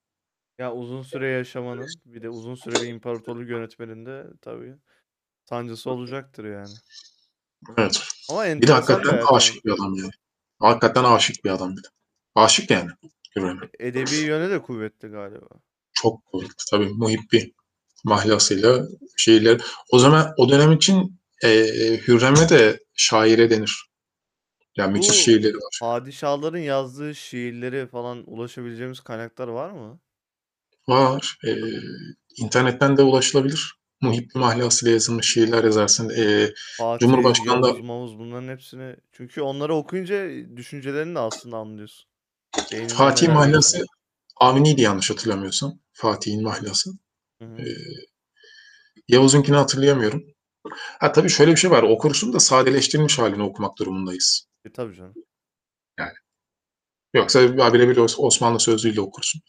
Ya uzun süre yaşamanın bir de uzun süre bir imparatorluk yönetmeninde tabii sancısı olacaktır yani. Evet. Ama Bir de bir hakikaten yani. aşık bir adam yani. Hakikaten aşık bir adam bir de. Aşık yani. Hürrem'e. Edebi yönü de kuvvetli galiba. Çok kuvvetli. Tabii muhibbi mahlasıyla şiirler. O zaman o dönem için e, Hürrem'e de şaire denir. Yani müthiş Bu şiirleri var. padişahların yazdığı şiirleri falan ulaşabileceğimiz kaynaklar var mı? Var. E, internetten de ulaşılabilir. Muhibbi mahlasıyla yazılmış şiirler yazarsın. E, Fatih, Cumhurbaşkanı da Mavuz bunların hepsini çünkü onları okuyunca düşüncelerini de aslında anlıyorsun. Beyninde Fatih mahlası geçiyor. Avni'ydi yanlış hatırlamıyorsam. Fatih'in mahlası. Hı hı. E, Yavuz'unkini hatırlayamıyorum. Ha tabii şöyle bir şey var. Okursun da sadeleştirilmiş halini okumak durumundayız. E tabii canım. Yani yoksa birebir Osmanlı sözlüğüyle okursun.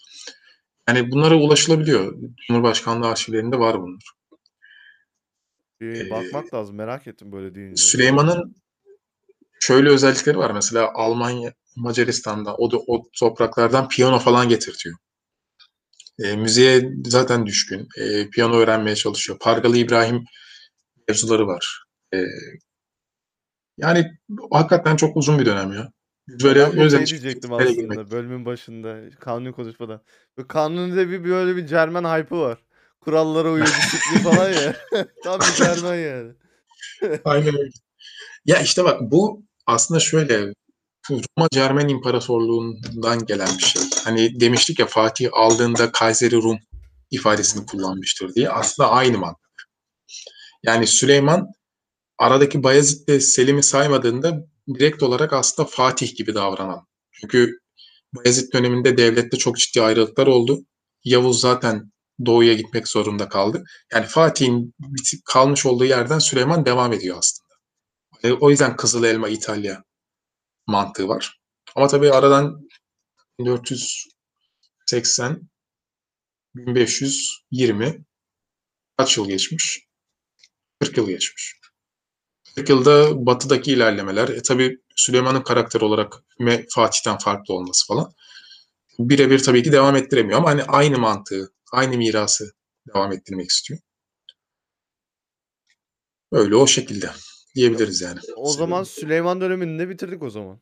Yani bunlara ulaşılabiliyor. Cumhurbaşkanlığı arşivlerinde var bunlar. Bir Ee, bakmak lazım. Merak ettim böyle deyince. Süleyman'ın şöyle özellikleri var. Mesela Almanya, Macaristan'da o, da, o topraklardan piyano falan getirtiyor. E, müziğe zaten düşkün. E, piyano öğrenmeye çalışıyor. Pargalı İbrahim mevzuları var. E, yani hakikaten çok uzun bir dönem ya. Böyle Ben de özel şey diyecektim girmek. aslında bölümün başında kanuni konuşmadan. Bu kanunide bir böyle bir Cermen hype'ı var. Kurallara uyuyor, disiplin falan ya. (laughs) Tam bir Cermen yani. Aynen öyle. Ya işte bak bu aslında şöyle Roma Cermen İmparatorluğu'ndan gelen bir şey. Hani demiştik ya Fatih aldığında Kayseri Rum ifadesini kullanmıştır diye. Aslında aynı mantık. Yani Süleyman aradaki Bayezid ve Selim'i saymadığında direkt olarak aslında Fatih gibi davranan. Çünkü Bayezid döneminde devlette çok ciddi ayrılıklar oldu. Yavuz zaten doğuya gitmek zorunda kaldı. Yani Fatih'in kalmış olduğu yerden Süleyman devam ediyor aslında. E, o yüzden Kızıl Elma İtalya mantığı var. Ama tabii aradan 1480 1520 kaç yıl geçmiş? 40 yıl geçmiş. 40 yılda batıdaki ilerlemeler, e tabii Süleyman'ın karakter olarak Fatih'ten farklı olması falan birebir tabii ki devam ettiremiyor ama hani aynı mantığı, aynı mirası devam ettirmek istiyor. Öyle o şekilde diyebiliriz yani. O zaman Süleyman dönemini de bitirdik o zaman.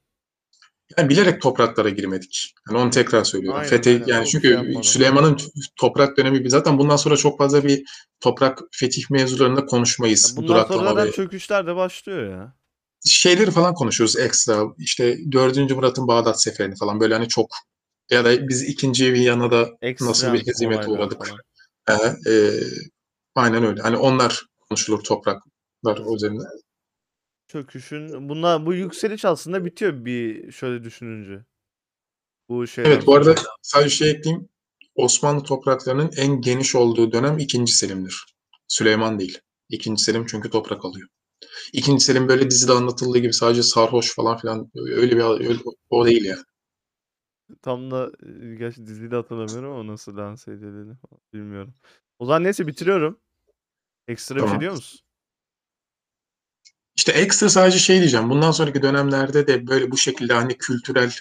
Yani bilerek topraklara girmedik. Yani onu tekrar söylüyorum. Aynen, Fetih aynen. yani çünkü şey. Süleyman'ın toprak dönemi zaten bundan sonra çok fazla bir toprak fetih mevzularında konuşmayız. Ya bundan sonra Duraklama zaten ve çöküşler de başlıyor ya. şeyleri falan konuşuruz ekstra. İşte 4. Murat'ın Bağdat seferini falan böyle hani çok ya da biz ikinci Viyana'da nasıl bir hezimete uğradık. Ee, e, aynen öyle. Hani onlar konuşulur topraklar üzerinde. Çöküşün bunlar bu yükseliş aslında bitiyor bir şöyle düşününce. Bu şeyden Evet bu arada sadece şey ekleyeyim. Osmanlı topraklarının en geniş olduğu dönem 2. Selim'dir. Süleyman değil. 2. Selim çünkü toprak alıyor. 2. Selim böyle dizide anlatıldığı gibi sadece sarhoş falan filan öyle bir öyle, o değil yani. Tam da e, gerçi diziyi de hatırlamıyorum ama nasıl lanse edildiğini falan bilmiyorum. O zaman neyse bitiriyorum. Ekstra bir şey Tamam. diyor musun? İşte ekstra sadece şey diyeceğim. Bundan sonraki dönemlerde de böyle bu şekilde hani kültürel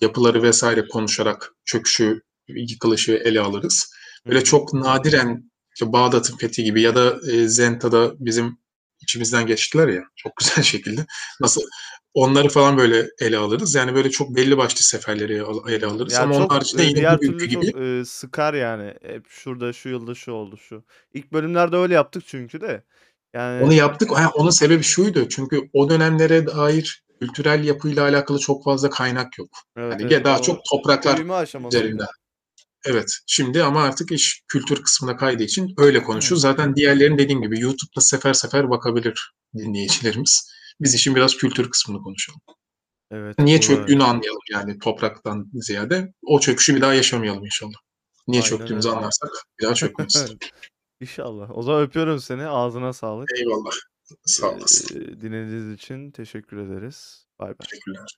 yapıları vesaire konuşarak çöküşü, yıkılışı ele alırız. Böyle Hı. çok nadiren işte Bağdat'ın fethi gibi ya da e, Zenta'da bizim içimizden geçtiler ya çok güzel (laughs) şekilde. Nasıl onları falan böyle ele alırız. Yani böyle çok belli başlı seferleri ele alırız. Ya Ama onun çok haricinde e, yine diğer türlü gibi çok e, sıkar yani. Hep şurada şu yılda şu oldu şu. İlk bölümlerde öyle yaptık çünkü de. Yani onu yaptık. Ha, onun sebebi şuydu. Çünkü o dönemlere dair kültürel yapıyla alakalı çok fazla kaynak yok. evet Hani evet daha o çok topraklar üzerinden. Evet. Şimdi ama artık iş kültür kısmına kaydığı için öyle konuşuyoruz. Zaten diğerlerini dediğim gibi YouTube'da sefer sefer bakabilir dinleyicilerimiz. Biz işin biraz kültür kısmını konuşalım. Evet, Niye çöktüğünü anlayalım yani topraktan ziyade. O çöküşü bir daha yaşamayalım inşallah. Niye Aynen çöktüğümüzü öyle. anlarsak bir daha çökmez. (laughs) İnşallah. O zaman öpüyorum seni. Ağzına sağlık. Eyvallah. Sağ olasın. Eee, dinlediğiniz için teşekkür ederiz. Bay bay. Teşekkürler.